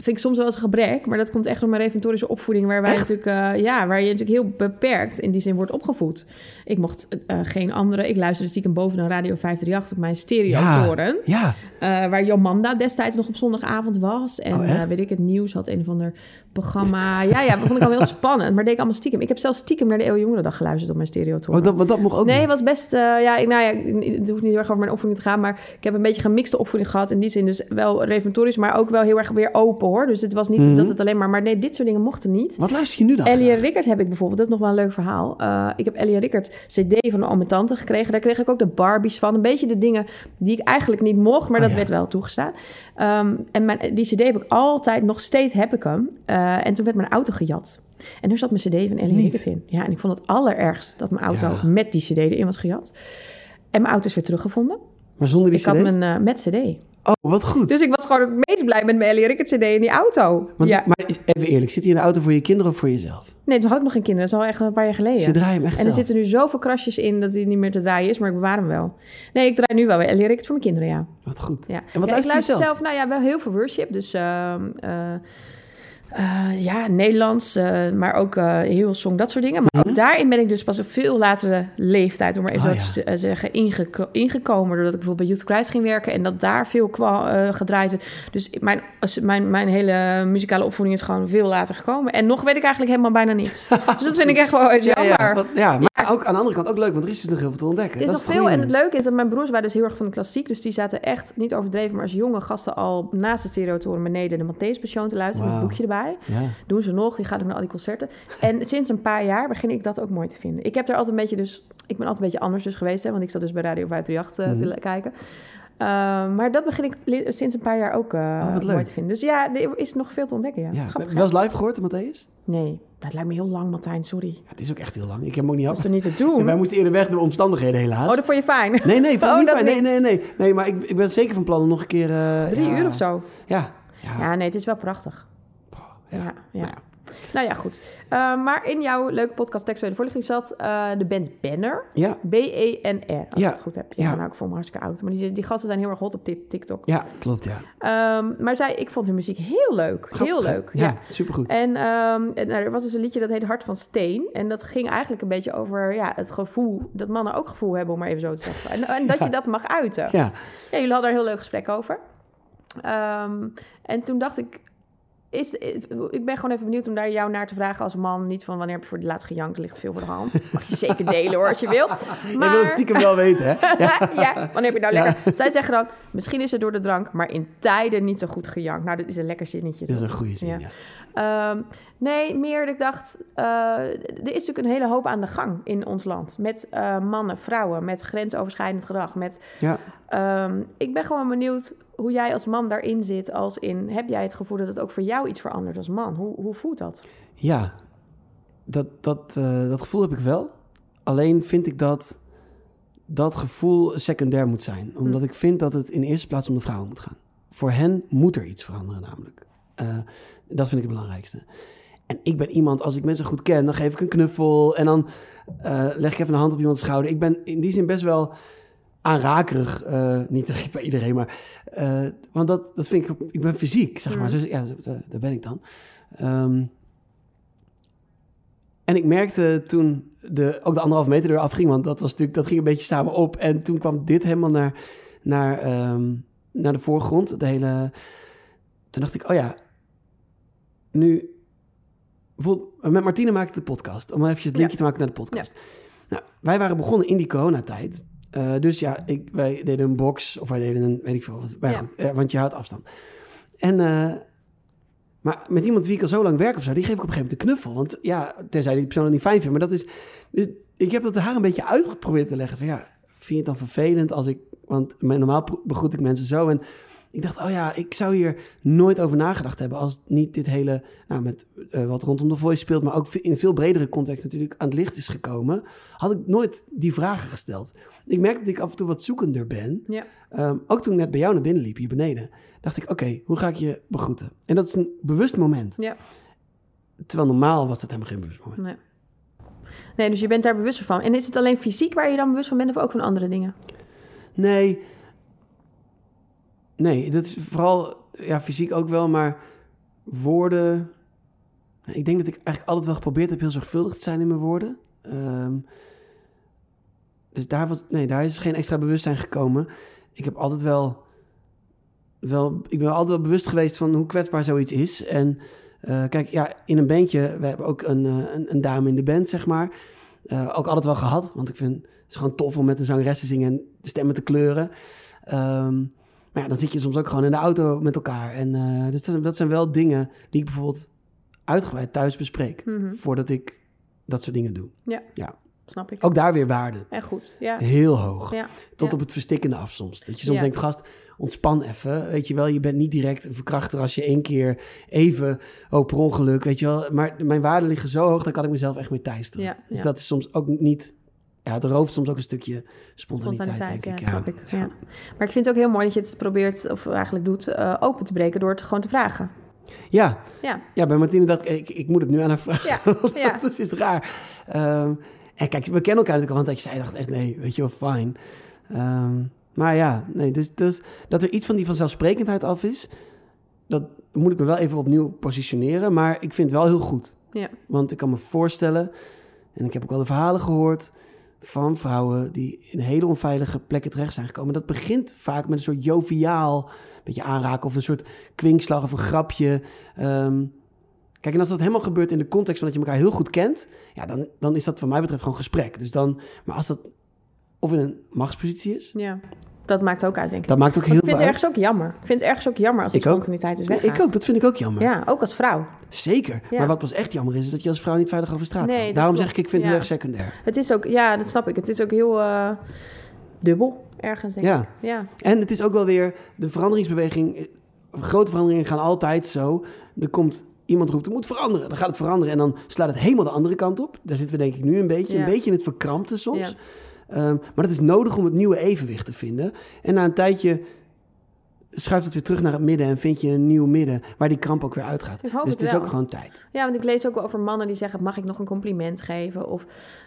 Vind ik soms wel eens een gebrek, maar dat komt echt door mijn reventorische opvoeding, waar wij Echt? natuurlijk, eh, ja, waar je natuurlijk heel beperkt in die zin wordt opgevoed. Ik mocht eh, geen andere, ik luisterde stiekem bovenaan Radio 538 op mijn stereotoren. Ja, Eh, waar Jomanda destijds nog op zondagavond was. En Oh, eh, weet ik, het nieuws had een of ander programma. ja, ja, dat vond ik al heel spannend. Maar deed ik allemaal stiekem. Ik heb zelfs stiekem naar de Eeuw Jongerendag geluisterd op mijn stereotoren. oh, dat, maar dat mocht ook Nee, niet. was best... eh, ja, ik, nou ja, het hoeft niet heel erg over mijn opvoeding te gaan... maar ik heb een beetje gemixte opvoeding gehad. In die zin dus wel reventorisch... maar ook wel heel erg weer open, hoor. Dus het was niet Mhm. dat het alleen maar... maar nee, dit soort dingen mochten niet. Wat luister je nu dan? Ellie en? Rickert heb ik bijvoorbeeld, dat is nog wel een leuk verhaal. Eh, ik heb Ellie en Rickert CD van oom en tante gekregen. Daar kreeg ik ook de Barbies van. Een beetje de dingen die ik eigenlijk niet mocht, maar Oh, dat ja. werd wel toegestaan. Ehm, en mijn, die CD heb ik altijd, nog steeds heb ik hem. Eh, en toen werd mijn auto gejat. En daar zat mijn CD van Ellie. Rickert in. Ja, en ik vond het allerergst dat mijn auto Ja. met die CD erin was gejat. En mijn auto is weer teruggevonden. Maar zonder die ik had CD? mijn eh, met CD. Oh, wat goed. Dus ik was gewoon het meest blij met mijn Ellie Rickert CD in die auto. Want, ja. Maar even eerlijk, zit hij in de auto voor je kinderen of voor jezelf? Nee, toen had ik nog geen kinderen. Dat is al echt een paar jaar geleden. Ze draaien hem echt En er zelf. zitten nu zoveel krasjes in dat hij niet meer te draaien is, maar ik bewaar hem wel. Nee, ik draai nu wel weer. Leer ik het voor mijn kinderen, ja. Wat goed. ja. En wat ja, ik luister je luister zelf? zelf? Nou ja, wel heel veel worship. Dus eh, eh, ja, Nederlands, eh, maar ook eh heel song, dat soort dingen. Maar ook daarin ben ik dus pas op veel latere leeftijd, om maar even Mhm. Oh, te zeggen, ingeko- ingekomen. Doordat ik bijvoorbeeld bij Youth Christ ging werken en dat daar veel gedraaid werd. Dus mijn, als- mijn, mijn hele muzikale opvoeding is gewoon veel later gekomen. En nog weet ik eigenlijk helemaal bijna niets. dus dat vind ik echt wel Ja, jammer. ja, wat- ja, maar ook aan de andere kant ook leuk, want er is dus nog heel veel te ontdekken. Er is Dat nog het veel. En het leuke is dat mijn broers waren dus heel erg van de klassiek. Dus die zaten echt, niet overdreven, maar als jonge gasten al naast de stereotoren beneden de Matthäus Passion te luisteren. Met een boekje erbij. Ja. Doen ze nog, die gaan ook naar al die concerten. En sinds een paar jaar begin ik dat ook mooi te vinden. Ik heb er altijd een beetje dus... Ik ben altijd een beetje anders dus geweest, hè, want ik zat dus bij Radio 538 eh, te Mhm. kijken. Uh, maar dat begin ik sinds een paar jaar ook uh, Oh, mooi te vinden. Dus ja, er is nog veel te ontdekken. Ja. Ja. Grappig, Wel eens live gehoord, de Matthäus? Nee, dat lijkt me heel lang, Martijn, sorry. Ja, het is ook echt heel lang. Ik heb hem ook niet Dat is af. toch niet te doen? En wij moesten eerder weg door omstandigheden helaas. Oh, dat vond je fijn? Nee, nee, vond Oh, niet fijn. Nee, niet. nee, nee. Nee, maar ik, ik ben zeker van plan om nog een keer... eh, Drie uur of zo? Ja. Ja. Ja, nee, het is wel prachtig. Ja. Ja. Nou ja. Nou ja, goed. Uh, maar in jouw leuke podcast Textuele Voorlichting zat uh, de band Banner. Ja. B-E-N-R, als Ja. ik het goed heb. Ja, Ja. nou, ik voel me hartstikke oud. Maar die, die gasten zijn heel erg hot op dit TikTok. Ja, klopt, ja. Ehm, maar zij, ik vond hun muziek heel leuk. heel Grappig, leuk. Ja, supergoed. En ehm, en, nou, er was dus een liedje dat heet Hart van Steen. En dat ging eigenlijk een beetje over ja, het gevoel... dat mannen ook gevoel hebben, om maar even zo te zeggen. En, en dat je dat mag uiten. Ja. Ja, jullie hadden daar een heel leuk gesprek over. Ehm, en toen dacht ik... Is, ik ben gewoon even benieuwd om daar jou naar te vragen als man. Niet van wanneer heb je voor de laatst gejankt, ligt veel voor de hand. Mag je zeker delen hoor, als je wil. Maar... je wil het stiekem wel weten, hè? Ja. wanneer heb je nou Ja. lekker... Zij zeggen dan, misschien is het door de drank, maar in tijden niet zo goed gejankt. Nou, dat is een lekker zinnetje. Dat is een goede zin, Ja. ja. Ehm, nee, meer dat ik dacht, eh, er is natuurlijk een hele hoop aan de gang in ons land. Met eh, mannen, vrouwen, met grensoverschrijdend gedrag. Met, Ja. ehm, ik ben gewoon benieuwd hoe jij als man daarin zit. Als in, heb jij het gevoel dat het ook voor jou iets verandert als man? Hoe, hoe voelt dat? Ja, dat, dat, eh, dat gevoel heb ik wel. Alleen vind ik dat dat gevoel secundair moet zijn. Omdat ik vind dat het in eerste plaats om de vrouwen moet gaan. Voor hen moet er iets veranderen namelijk. Eh, dat vind ik het belangrijkste. En ik ben iemand, als ik mensen goed ken, dan geef ik een knuffel en dan eh, leg ik even een hand op iemands schouder. Ik ben in die zin best wel aanrakerig. eh, niet bij iedereen, maar... eh, want dat, dat vind ik... Ik ben fysiek, zeg maar. Mm. Zo, ja, daar ben ik dan. Ehm, en ik merkte toen de, ook de anderhalf meter eraf ging, want dat, was natuurlijk, dat ging een beetje samen op. En toen kwam dit helemaal naar, naar, ehm, naar de voorgrond. De hele, toen dacht ik, oh ja, nu... Bijvoorbeeld, met Martine maak ik de podcast. Om even het linkje Ja. te maken naar de podcast. Nou, wij waren begonnen in die coronatijd. Eh, dus ja, ik, wij deden een box of wij deden een, weet ik veel. Wat, maar Ja. goed, eh, want je houdt afstand. En, eh, maar met iemand wie ik al zo lang werk of zo, die geef ik op een gegeven moment een knuffel. Want ja, tenzij die persoon het niet fijn vindt. Maar dat is, dus ik heb dat haar een beetje uitgeprobeerd te leggen. Van ja, vind je het dan vervelend als ik, want normaal begroet ik mensen zo. En ik dacht, oh ja, ik zou hier nooit over nagedacht hebben als niet dit hele, nou met eh, wat rondom de voice speelt, maar ook in veel bredere context natuurlijk aan het licht is gekomen, had ik nooit die vragen gesteld. Ik merk dat ik af en toe wat zoekender ben. Ja. Ehm, ook toen ik net bij jou naar binnen liep, hier beneden, dacht ik, oké, hoe ga ik je begroeten? En dat is een bewust moment. Ja. Terwijl normaal was dat helemaal geen bewust moment. Nee. nee, dus je bent daar bewust van. En is het alleen fysiek waar je dan bewust van bent of ook van andere dingen? Nee. Nee, dat is vooral ja, fysiek ook wel, maar woorden. Ik denk dat ik eigenlijk altijd wel geprobeerd heb heel zorgvuldig te zijn in mijn woorden. Ehm, dus daar, was, nee, daar is geen extra bewustzijn gekomen. Ik heb altijd wel, wel. Ik ben altijd wel bewust geweest van hoe kwetsbaar zoiets is. En eh, kijk, ja, in een bandje, we hebben ook een, eh, een, een dame in de band, zeg maar. Eh, ook altijd wel gehad, want ik vind het is gewoon tof om met een zangeres te zingen en de stemmen te kleuren. Ehm, maar ja, dan zit je soms ook gewoon in de auto met elkaar. En eh, dus dat, dat zijn wel dingen die ik bijvoorbeeld uitgebreid thuis bespreek. Mhm. Voordat ik dat soort dingen doe. Snap ik. Ook daar weer waarde. En goed, ja. Heel hoog. Ja, Tot ja. op het verstikkende af soms. Dat je soms Ja. denkt, gast, ontspan even. Weet je wel, je bent niet direct een verkrachter als je één keer even, oh per ongeluk, weet je wel. Maar mijn waarden liggen zo hoog, daar kan ik mezelf echt mee teisteren. Ja, dus ja. dat is soms ook niet, ja, het rooft soms ook een stukje spontaniteit, Spontaniteit, denk ik. ja, snap ik. Ja. Maar ik vind het ook heel mooi dat je het probeert, of eigenlijk doet, eh, open te breken door het gewoon te vragen. Ja, Ja, ja, bij Martine dacht ik, ik, moet het nu aan haar vragen. ja, dat is raar. Ehm, en kijk, we kennen elkaar natuurlijk al tijdje. Zij dacht echt, nee, weet je wel, fijn. Ehm, maar ja, nee, dus, dus dat er iets van die vanzelfsprekendheid af is, dat moet ik me wel even opnieuw positioneren. Maar ik vind het wel heel goed. ja. Want ik kan me voorstellen, en ik heb ook wel de verhalen gehoord van vrouwen die in hele onveilige plekken terecht zijn gekomen. Dat begint vaak met een soort joviaal, beetje aanraken of een soort kwinkslag of een grapje. Ehm, kijk, en als dat helemaal gebeurt in de context van dat je elkaar heel goed kent, ja, dan, dan is dat wat mij betreft gewoon gesprek. Dus dan, maar als dat of in een machtspositie is, ja. Dat maakt ook uit, denk ik. dat maakt ook heel ik vind veel het ergens ook jammer. Ik vind het ergens ook jammer als ook. spontaniteit is weggaat. ik ook, dat vind ik ook jammer. Ja, ook als vrouw. Zeker. Ja. Maar wat pas echt jammer is, is dat je als vrouw niet veilig over straat Nee, Daarom zeg ik, ik vind het Ja. erg secundair. Het is ook, ja, dat snap ik. Het is ook heel eh, dubbel ergens, denk Ja. ik. Ja, En het is ook wel weer de veranderingsbeweging. eh, Grote veranderingen gaan altijd zo. Er komt iemand roept, er moet veranderen. Dan gaat het veranderen en dan slaat het helemaal de andere kant op. Daar zitten we denk ik nu een beetje. Ja. Een beetje in het verkrampte soms. Ja. Ehm, maar dat is nodig om het nieuwe evenwicht te vinden. En na een tijdje schuift het weer terug naar het midden en vind je een nieuw midden waar die kramp ook weer uitgaat. Dus het het is ook gewoon tijd. Ja, want ik lees ook wel over mannen die zeggen: mag ik nog een compliment geven? Of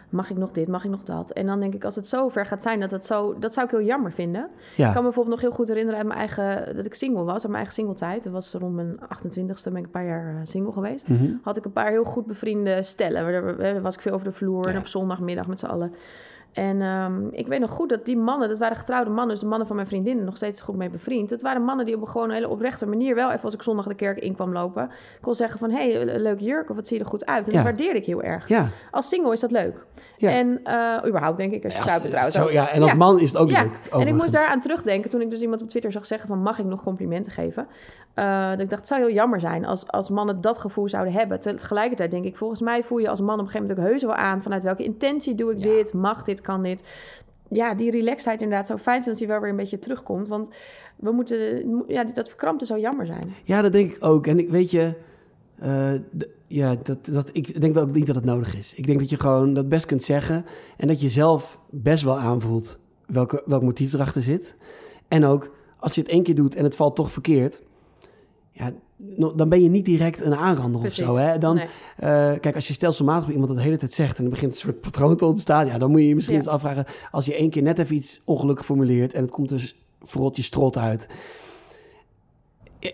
mag ik nog dit, mag ik nog dat? En dan denk ik, als het zo ver gaat zijn, dat, dat, zo, dat zou ik heel jammer vinden. Ik kan me bijvoorbeeld nog heel goed herinneren uit mijn eigen, dat ik single was, uit mijn eigen singletijd. Dat was rond mijn 28ste, ben ik een paar jaar eh, single geweest. Mhm. Had ik een paar heel goed bevriende stellen. Waar- Daar was ik veel over de vloer en op zondagmiddag met z'n allen. En ehm, ik weet nog goed dat die mannen, dat waren getrouwde mannen, dus de mannen van mijn vriendinnen, nog steeds goed mee bevriend. Dat waren mannen die op een gewoon hele oprechte manier wel, even als ik zondag de kerk in kwam lopen, kon zeggen van, hé, hey, leuk jurk, of wat zie je er goed uit. En Ja. dat waardeerde ik heel erg. ja. Als single is dat leuk. Ja. En eh, überhaupt denk ik, als je Ja, trouw bent trouwens zo, ook. ja, en als man is het ook leuk. En ik moest daaraan terugdenken toen ik dus iemand op Twitter zag zeggen van mag ik nog complimenten geven? Eh, dat ik dacht, het zou heel jammer zijn als, als mannen dat gevoel zouden hebben. Tegelijkertijd denk ik, volgens mij voel je als man op een gegeven moment ook heus wel aan vanuit welke intentie doe ik dit, mag dit, kan dit. Ja, die relaxedheid inderdaad zou fijn zijn als die wel weer een beetje terugkomt. Want we moeten, ja, dat verkrampte zou jammer zijn. Ja, dat denk ik ook. En ik weet je, eh, ja, dat, dat, ik denk wel niet dat het nodig is. Ik denk dat je gewoon dat best kunt zeggen en dat je zelf best wel aanvoelt welke, welk motief erachter zit. En ook, als je het één keer doet en het valt toch verkeerd, ja, dan ben je niet direct een aanrander Precies. of zo. Hè? Dan, Nee. eh, kijk, als je stelselmatig bij iemand dat de hele tijd zegt en er begint een soort patroon te ontstaan, ja, dan moet je je misschien Ja. eens afvragen, als je één keer net even iets ongelukkig formuleert en het komt dus verrot je strot uit.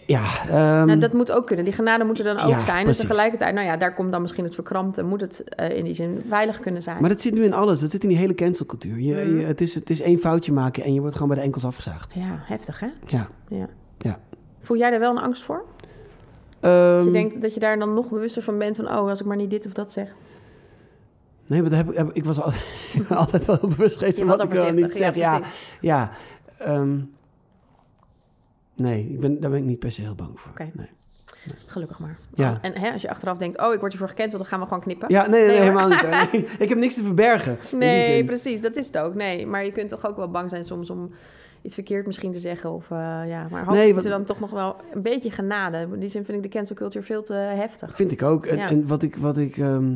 Ja, ehm, Nou, dat moet ook kunnen. Die genade moet er dan ook Ja, zijn. precies. En tegelijkertijd, nou ja, daar komt dan misschien het verkrampte. Moet het eh, in die zin veilig kunnen zijn. Maar dat zit nu in alles. Dat zit in die hele cancelcultuur. Je, Mhm. je- het, is, het is één foutje maken en je wordt gewoon bij de enkels afgezaagd. Ja, heftig hè? Ja. Ja. Ja. Voel jij daar wel een angst voor? Ehm, Dat je denkt dat je daar dan nog bewuster van bent van... oh, als ik maar niet dit of dat zeg. Nee, maar heb, ik- heb, ik was al, altijd wel bewust geweest van wat ik wel niet zeg. Ja, ja. ehm, nee, ik ben, daar ben ik niet per se heel bang voor. Nee. Gelukkig maar. Ja. Oh, en hè, als je achteraf denkt... oh, ik word hiervoor gecanceld, dan gaan we gewoon knippen. Ja, nee, nee, Nee, helemaal niet. Ik heb niks te verbergen. nee, precies. Dat is het ook. Nee, maar je kunt toch ook wel bang zijn soms om... iets verkeerd misschien te zeggen. Of, eh, ja. Maar hopelijk Nee, is wat- er dan toch nog wel een beetje genade. In die zin vind ik de cancel culture veel te heftig. Vind ik ook. En, Ja. en wat ik, wat ik ehm,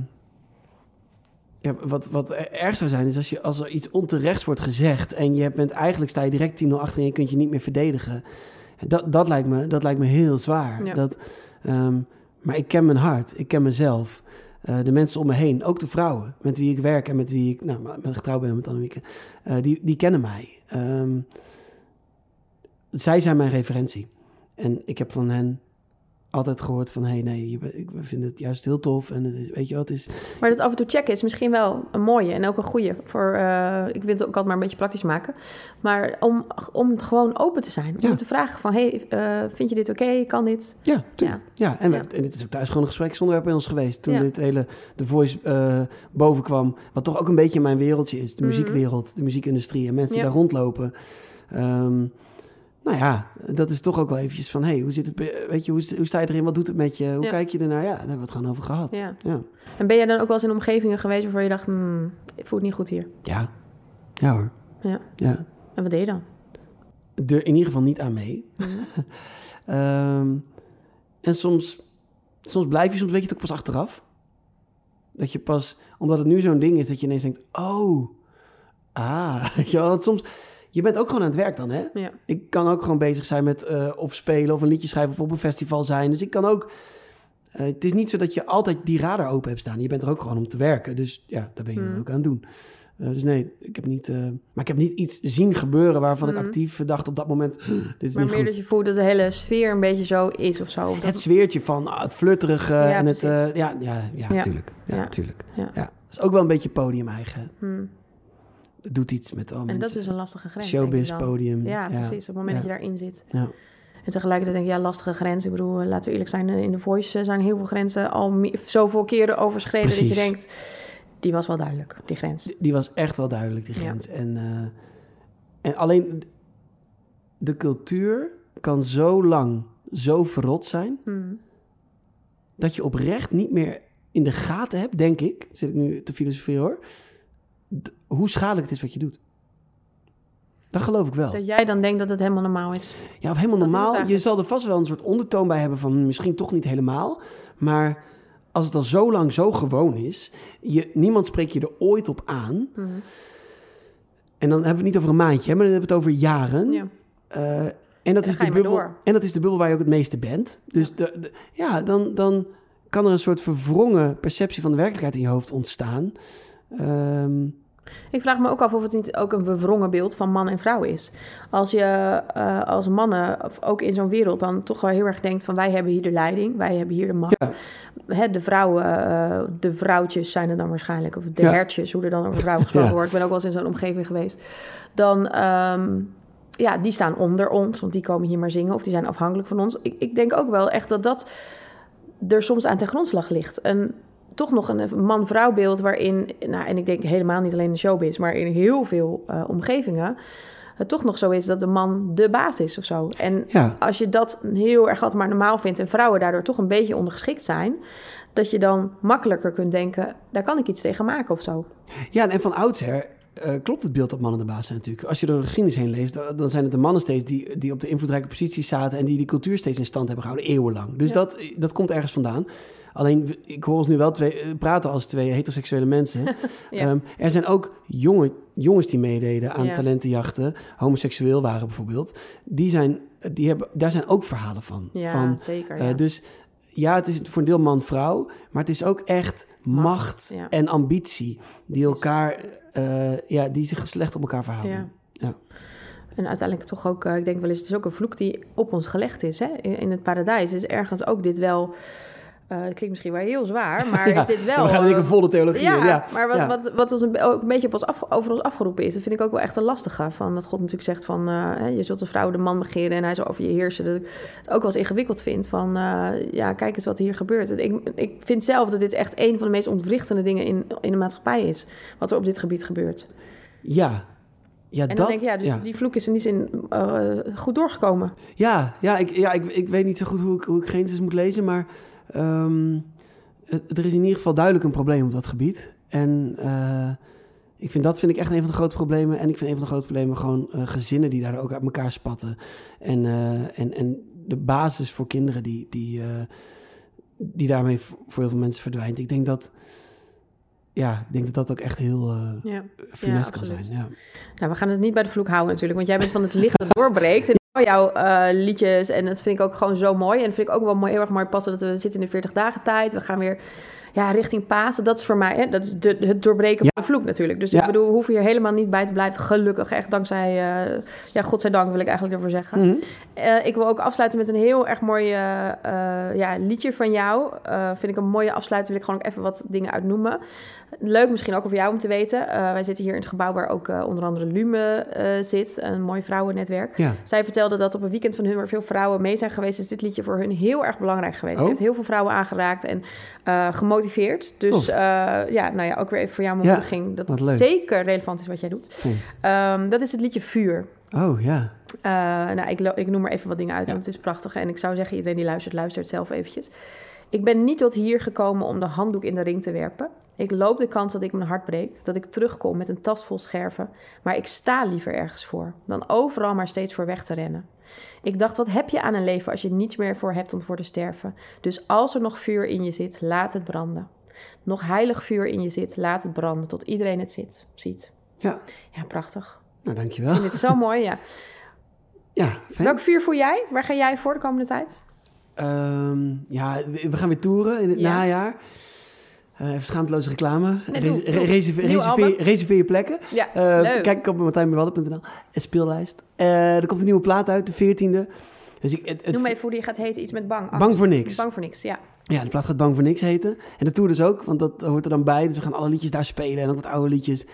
ja, wat, wat erg zou zijn, is als, je, als er iets onterechts wordt gezegd en je bent eigenlijk sta je direct 10-0 achter en je kunt je niet meer verdedigen. Dat, dat, lijkt, me, dat lijkt me heel zwaar. Ja. Dat, ehm, maar ik ken mijn hart, ik ken mezelf. Eh, de mensen om me heen, ook de vrouwen met wie ik werk en met wie ik nou, getrouwd ben met Annemieke, eh, die, die kennen mij. Ehm, zij zijn mijn referentie. En ik heb van hen altijd gehoord van... hé, hey, nee, ik we vinden het juist heel tof. En het is, weet je wat, is... Maar dat af en toe checken is misschien wel een mooie en ook een goede. Voor, eh, ik wil het ook altijd maar een beetje praktisch maken. Maar om, om gewoon open te zijn. Om Ja. te vragen van, hey, eh, vind je dit oké? Kan dit? Ja. Ja, en, we- Ja. en dit is ook thuis gewoon een gespreksonderwerp bij ons geweest. Toen dit hele The Voice eh boven kwam. Wat toch ook een beetje mijn wereldje is. De Mhm. muziekwereld, de muziekindustrie en mensen die daar rondlopen. Ehm, nou ja, dat is toch ook wel eventjes van... hé, hey, hoe zit het, weet je, hoe, hoe sta je erin? Wat doet het met je? Hoe Ja. kijk je ernaar? Ja, daar hebben we het gewoon over gehad. Ja. Ja. En ben jij dan ook wel eens in omgevingen geweest waarvan je dacht, hmm, ik voel het niet goed hier? Ja, ja hoor. Ja. Ja. En wat deed je dan? er in ieder geval niet aan mee. Mhm. Ehm, en soms, soms blijf je, soms weet je het ook pas achteraf. Dat je pas, omdat het nu zo'n ding is, dat je ineens denkt, oh, ah, weet je wel, soms, je bent ook gewoon aan het werk dan, hè? Ja. Ik kan ook gewoon bezig zijn met eh, of spelen of een liedje schrijven of op een festival zijn. Dus ik kan ook, eh, het is niet zo dat je altijd die radar open hebt staan. Je bent er ook gewoon om te werken, dus ja, daar ben je Mhm. ook aan het doen. Eh, dus nee, ik heb niet, maar ik heb niet iets zien gebeuren waarvan ik Mhm. actief dacht op dat moment, dit is Maar niet meer goed. dat je voelt dat de hele sfeer een beetje zo is of zo. Of dat Het zweertje van ah, het flutterige Ja, en het... precies. ja, ja, ja, Ja. tuurlijk. Ja, Ja. tuurlijk. Ja. Ja. Dat is ook wel een beetje podium eigen. Hmm. Het doet iets met al En mensen. dat is dus een lastige grens. Showbiz, podium. Ja, precies. Op het moment Ja. dat je daarin zit. Ja. En tegelijkertijd denk ik, ja, lastige grens. Ik bedoel, eh, laten we eerlijk zijn, in de Voice eh, zijn heel veel grenzen al zoveel keren overschreden dat je denkt, die was wel duidelijk, die grens. Die- Die was echt wel duidelijk, die grens. En, eh, en alleen de cultuur kan zo lang zo verrot zijn... Hmm. dat je oprecht niet meer in de gaten hebt, denk ik... zit ik nu te filosoferen hoor... hoe schadelijk het is wat je doet. Dat geloof ik wel. Dat jij dan denkt dat het helemaal normaal is. Ja, of helemaal Dat normaal. Je zal er vast wel een soort ondertoon bij hebben van misschien toch niet helemaal. Maar als het al zo lang zo gewoon is, je, niemand spreekt je er ooit op aan. Hmm. En dan hebben we het niet over een maandje, hè, maar dan hebben we het over jaren. Ja. Eh, En dat, is de bubbel, en dat is de bubbel waar je ook het meeste bent. Dus de, de- ja, dan, dan kan er een soort verwrongen perceptie van de werkelijkheid in je hoofd ontstaan. Ehm, Ik vraag me ook af of het niet ook een verwrongen beeld van man en vrouw is. Als je eh, als mannen, ook in zo'n wereld, dan toch wel heel erg denkt van wij hebben hier de leiding, wij hebben hier de macht. ja, Hè, de vrouwen, eh, de vrouwtjes zijn er dan waarschijnlijk, of de Ja. hertjes, hoe er dan over vrouwen gesproken Ja. wordt. Ik ben ook wel eens in zo'n omgeving geweest. Dan, ehm, ja, die staan onder ons, want die komen hier maar zingen of die zijn afhankelijk van ons. Ik, ik denk ook wel echt dat dat er soms aan ten grondslag ligt. En toch nog een man-vrouw beeld waarin, nou, en ik denk helemaal niet alleen in de showbiz, maar in heel veel eh, omgevingen, het toch nog zo is dat de man de baas is of zo. En ja. als je dat heel erg altijd maar normaal vindt en vrouwen daardoor toch een beetje ondergeschikt zijn, dat je dan makkelijker kunt denken, daar kan ik iets tegen maken of zo. ja, en van oudsher eh, klopt het beeld dat mannen de baas zijn natuurlijk. Als je door de geschiedenis heen leest, dan- dan zijn het de mannen steeds die, die op de invloedrijke posities zaten en die die cultuur steeds in stand hebben gehouden, eeuwenlang. Dus Ja. dat, dat komt ergens vandaan. Alleen, ik hoor ons nu wel twee, eh, praten als twee heteroseksuele mensen. Ja. Ehm, er zijn ook jonge, jongens die meededen aan Ja. talentenjachten, homoseksueel waren bijvoorbeeld. Die zijn, die hebben, daar zijn ook verhalen van. Ja, van zeker. eh, dus ja, het is voor een deel man-vrouw, maar het is ook echt macht, Macht, ja. en ambitie die elkaar, eh, ja, die zich slecht op elkaar verhouden. Ja. Ja. En uiteindelijk toch ook, ik denk wel eens, het is ook een vloek die op ons gelegd is. Hè? In, in het paradijs is ergens ook dit wel, eh, het klinkt misschien wel heel zwaar, maar Ja, is dit wel... we gaan in eh, volle theologie Ja, in, ja. maar wat, Ja. wat, wat ons een, ook een beetje op ons af, over ons afgeroepen is, dat vind ik ook wel echt een lastige. Van dat God natuurlijk zegt van, eh, hè, je zult een vrouw de man begeren en hij zal over je heersen. Dat ik het ook wel eens ingewikkeld vind van, eh, ja, kijk eens wat hier gebeurt. Ik, ik vind zelf dat dit echt een van de meest ontwrichtende dingen in, in de maatschappij is, wat er op dit gebied gebeurt. Ja. Ja, En dat, dan denk ik, ja, dus ja. die vloek is in die zin eh, goed doorgekomen. Ja, ja, ik, ja ik, ik weet niet zo goed hoe ik, hoe ik Genesis moet lezen, maar ehm, het- er is in ieder geval duidelijk een probleem op dat gebied. En eh, ik vind dat vind ik echt een van de grote problemen. En ik vind een van de grote problemen gewoon eh, gezinnen die daar ook uit elkaar spatten. En, eh, en, en de basis voor kinderen die, die, die daarmee voor heel veel mensen verdwijnt. Ik denk dat, ja, ik denk dat dat ook echt heel Ja. funest kan zijn. Ja. Nou, we gaan het niet bij de vloek houden natuurlijk, want jij bent van het licht dat doorbreekt. En jouw eh, liedjes, en dat vind ik ook gewoon zo mooi. En dat vind ik ook wel mooi, heel erg mooi passen dat we zitten in de 40 dagen tijd. We gaan weer ja, richting Pasen. Dat is voor mij, hè, dat is de, het doorbreken Ja. van de vloek natuurlijk. Dus Ja. ik bedoel, we hoeven hier helemaal niet bij te blijven. Gelukkig, echt dankzij, eh ja, godzijdank wil ik eigenlijk ervoor zeggen. Mhm. Eh, ik wil ook afsluiten met een heel erg mooi ja, liedje van jou. Vind ik een mooie afsluiting. Wil ik gewoon ook even wat dingen uitnoemen. Leuk misschien ook voor jou om te weten. Eh, wij zitten hier in het gebouw waar ook eh, onder andere Lume eh, zit. Een mooi vrouwennetwerk. ja. Zij vertelde dat op een weekend van hun waar veel vrouwen mee zijn geweest... is dit liedje voor hun heel erg belangrijk geweest. Oh. Het heeft heel veel vrouwen aangeraakt en gemotiveerd. Dus ja, nou ja, ook weer even voor jou Ja, mijn ging dat het leuk. zeker relevant is wat jij doet. Ehm, dat is het liedje Vuur. Oh ja. Nou, ik, ik noem maar even wat dingen uit, Ja. want het is prachtig. En ik zou zeggen, iedereen die luistert, luistert zelf eventjes. Ik ben niet tot hier gekomen om de handdoek in de ring te werpen. Ik loop de kans dat ik mijn hart breek, dat ik terugkom met een tas vol scherven. Maar ik sta liever ergens voor, dan overal maar steeds voor weg te rennen. Ik dacht, wat heb je aan een leven als je niets meer voor hebt om voor te sterven? Dus als er nog vuur in je zit, laat het branden. Nog heilig vuur in je zit, laat het branden, tot iedereen het zit, ziet. Ja. Ja, prachtig. Nou, dankjewel. Ik vind het zo mooi, ja. Ja, fijn. Welk vuur voel jij? Waar ga jij voor de komende tijd? Ehm, ja, we we gaan weer toeren in het Ja. najaar. Even schaamteloze reclame. Nee, doe, Rese- doe. reserveer, je plekken. Ja, Eh, kijk op martijnbewallen.nl. Een speellijst. Eh, er komt een nieuwe plaat uit, de 14e. Dus ik, het, het, Noem even hoe die gaat heten. Iets met bang. Bang voor niks. Bang voor niks, ja. Ja, de plaat gaat Bang voor Niks heten. En de tour dus ook, want dat hoort er dan bij. Dus we gaan alle liedjes daar spelen en ook wat oude liedjes.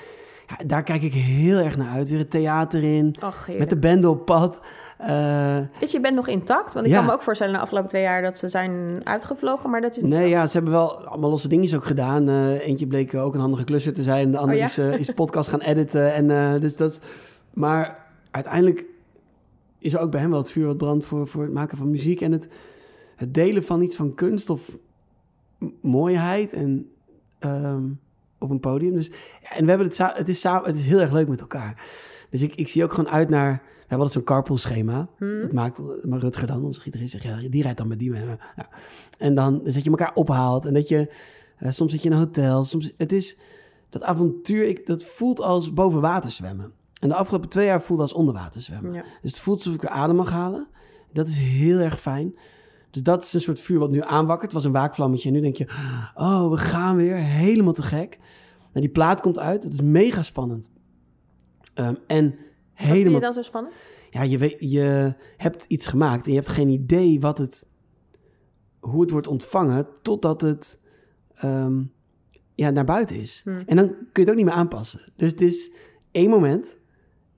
Daar kijk ik heel erg naar uit. Weer het theater in, met de band op pad. Eh, Is je band nog intact? Want ik Ja. kan me ook voorstellen de afgelopen twee jaar dat ze zijn uitgevlogen, maar dat is Nee, zo. ja, ze hebben wel allemaal losse dingetjes ook gedaan. Eh, eentje bleek ook een handige klusser te zijn. De andere Oh ja? is, eh, is podcast gaan editen. En, eh, dus dat maar uiteindelijk is er ook bij hem wel het vuur wat brandt voor, voor het maken van muziek. En het, het delen van iets van kunst of mooiheid en, ehm, op een podium. Dus, en we hebben het, het, is samen, het is heel erg leuk met elkaar. Dus ik, ik zie ook gewoon uit naar... We hebben altijd zo'n carpool schema. Hmm. Dat maakt maar Rutger dan, onze gitarist, zegt, ja, die rijdt dan met die. mee. Ja. En dan dus dat je elkaar ophaalt en dat je... eh, soms zit je in een hotel, soms... Het is... Dat avontuur, ik, dat voelt als boven water zwemmen. En de afgelopen twee jaar voelde als onderwater zwemmen. Ja. Dus het voelt alsof ik weer adem mag halen. Dat is heel erg fijn. Dus dat is een soort vuur wat nu aanwakkert. Het was een waakvlammetje. En nu denk je, oh, we gaan weer. Helemaal te gek. Nou, die plaat komt uit. Dat is mega spannend. Ehm, en Wat vind je helemaal... dan zo spannend? Ja, je, weet, je hebt iets gemaakt en je hebt geen idee wat het, hoe het wordt ontvangen totdat het ehm, ja, naar buiten is. Hmm. En dan kun je het ook niet meer aanpassen. Dus het is één moment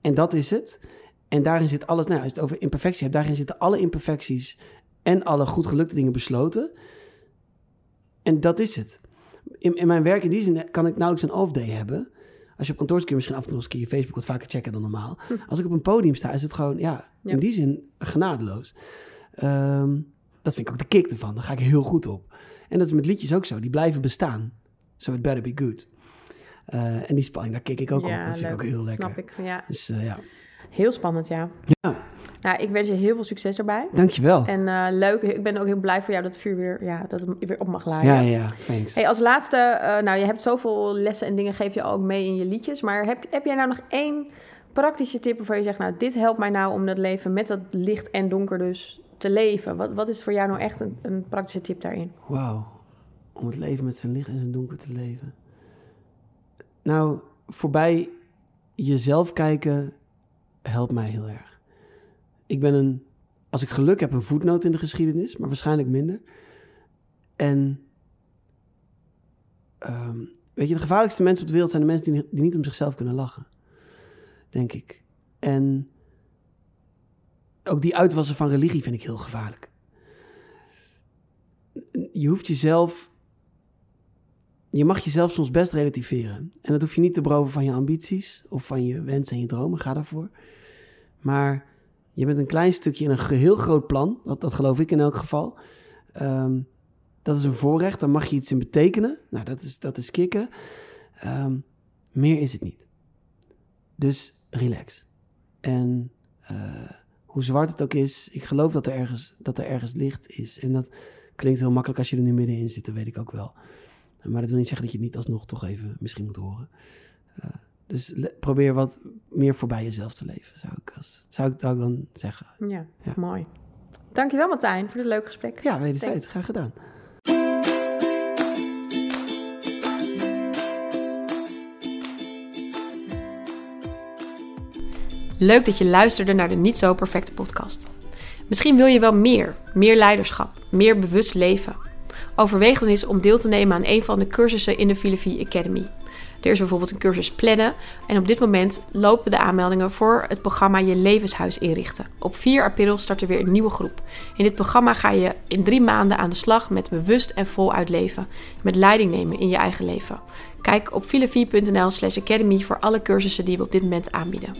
en dat is het. En daarin zit alles, nou, als je het over imperfectie hebt, daarin zitten alle imperfecties en alle goed gelukte dingen besloten. En dat is het. In, in mijn werk in die zin kan ik nauwelijks een off-day hebben. Als je op kantoor kun je misschien af en toe eens een keer je Facebook wat vaker checken dan normaal. Als ik op een podium sta, is het gewoon, ja, Ja. in die zin genadeloos. Ehm, dat vind ik ook de kick ervan. Daar ga ik heel goed op. En dat is met liedjes ook zo. Die blijven bestaan. So it better be good. Eh, en die spanning, daar kik ik ook op. Dat vind ik ook heel lekker. Snap ik. Ja. Dus eh, ja. Heel spannend, ja. Ja, Nou, ik wens je heel veel succes erbij. dankjewel. En eh, leuk, ik ben ook heel blij voor jou dat het vuur weer, ja, dat het weer op mag laaien. Ja, ja, ja, thanks. Hey, als laatste, eh, nou, je hebt zoveel lessen en dingen geef je ook mee in je liedjes. Maar heb, heb jij nou nog één praktische tip waarvan je zegt, nou, dit helpt mij nou om dat leven met dat licht en donker dus te leven? Wat, wat is voor jou nou echt een, een praktische tip daarin? Wauw. Om het leven met zijn licht en zijn donker te leven. Nou, voorbij jezelf kijken helpt mij heel erg. Ik ben een, als ik geluk heb, een voetnoot in de geschiedenis, maar waarschijnlijk minder. En ehm, weet je, de gevaarlijkste mensen op de wereld zijn de mensen die, die niet om zichzelf kunnen lachen. Denk ik. En ook die uitwassen van religie vind ik heel gevaarlijk je hoeft jezelf. Je mag jezelf soms best relativeren. En dat hoef je niet te beroven van je ambities of van je wensen en je dromen. Ga daarvoor. Maar je bent een klein stukje in een geheel groot plan. Dat, dat geloof ik in elk geval. Ehm, dat is een voorrecht. Daar mag je iets in betekenen. Nou, dat is, dat is kicken. Ehm, meer is het niet. Dus relax. En eh, hoe zwart het ook is, ik geloof dat er ergens, dat er ergens licht is. En dat klinkt heel makkelijk als je er nu middenin zit, dat weet ik ook wel. Maar dat wil niet zeggen dat je het niet alsnog toch even misschien moet horen. Eh, dus probeer wat meer voorbij jezelf te leven, zou ik, als, zou ik, zou ik dan zeggen. Ja, Ja. mooi. Dankjewel Martijn voor dit leuke gesprek. Ja, wederzijds. Graag gedaan. Leuk dat je luisterde naar de Niet Zo Perfecte podcast. Misschien wil je wel meer, meer leiderschap, meer bewust leven. Overweeg dan eens om deel te nemen aan een van de cursussen in de Filosofie Academy. Er is bijvoorbeeld een cursus plannen en op dit moment lopen de aanmeldingen voor het programma Je Levenshuis inrichten. Op 4 april start er weer een nieuwe groep. In dit programma ga je in drie maanden aan de slag met bewust en voluit leven. Met leiding nemen in je eigen leven. Kijk op filofie.nl slash academy voor alle cursussen die we op dit moment aanbieden.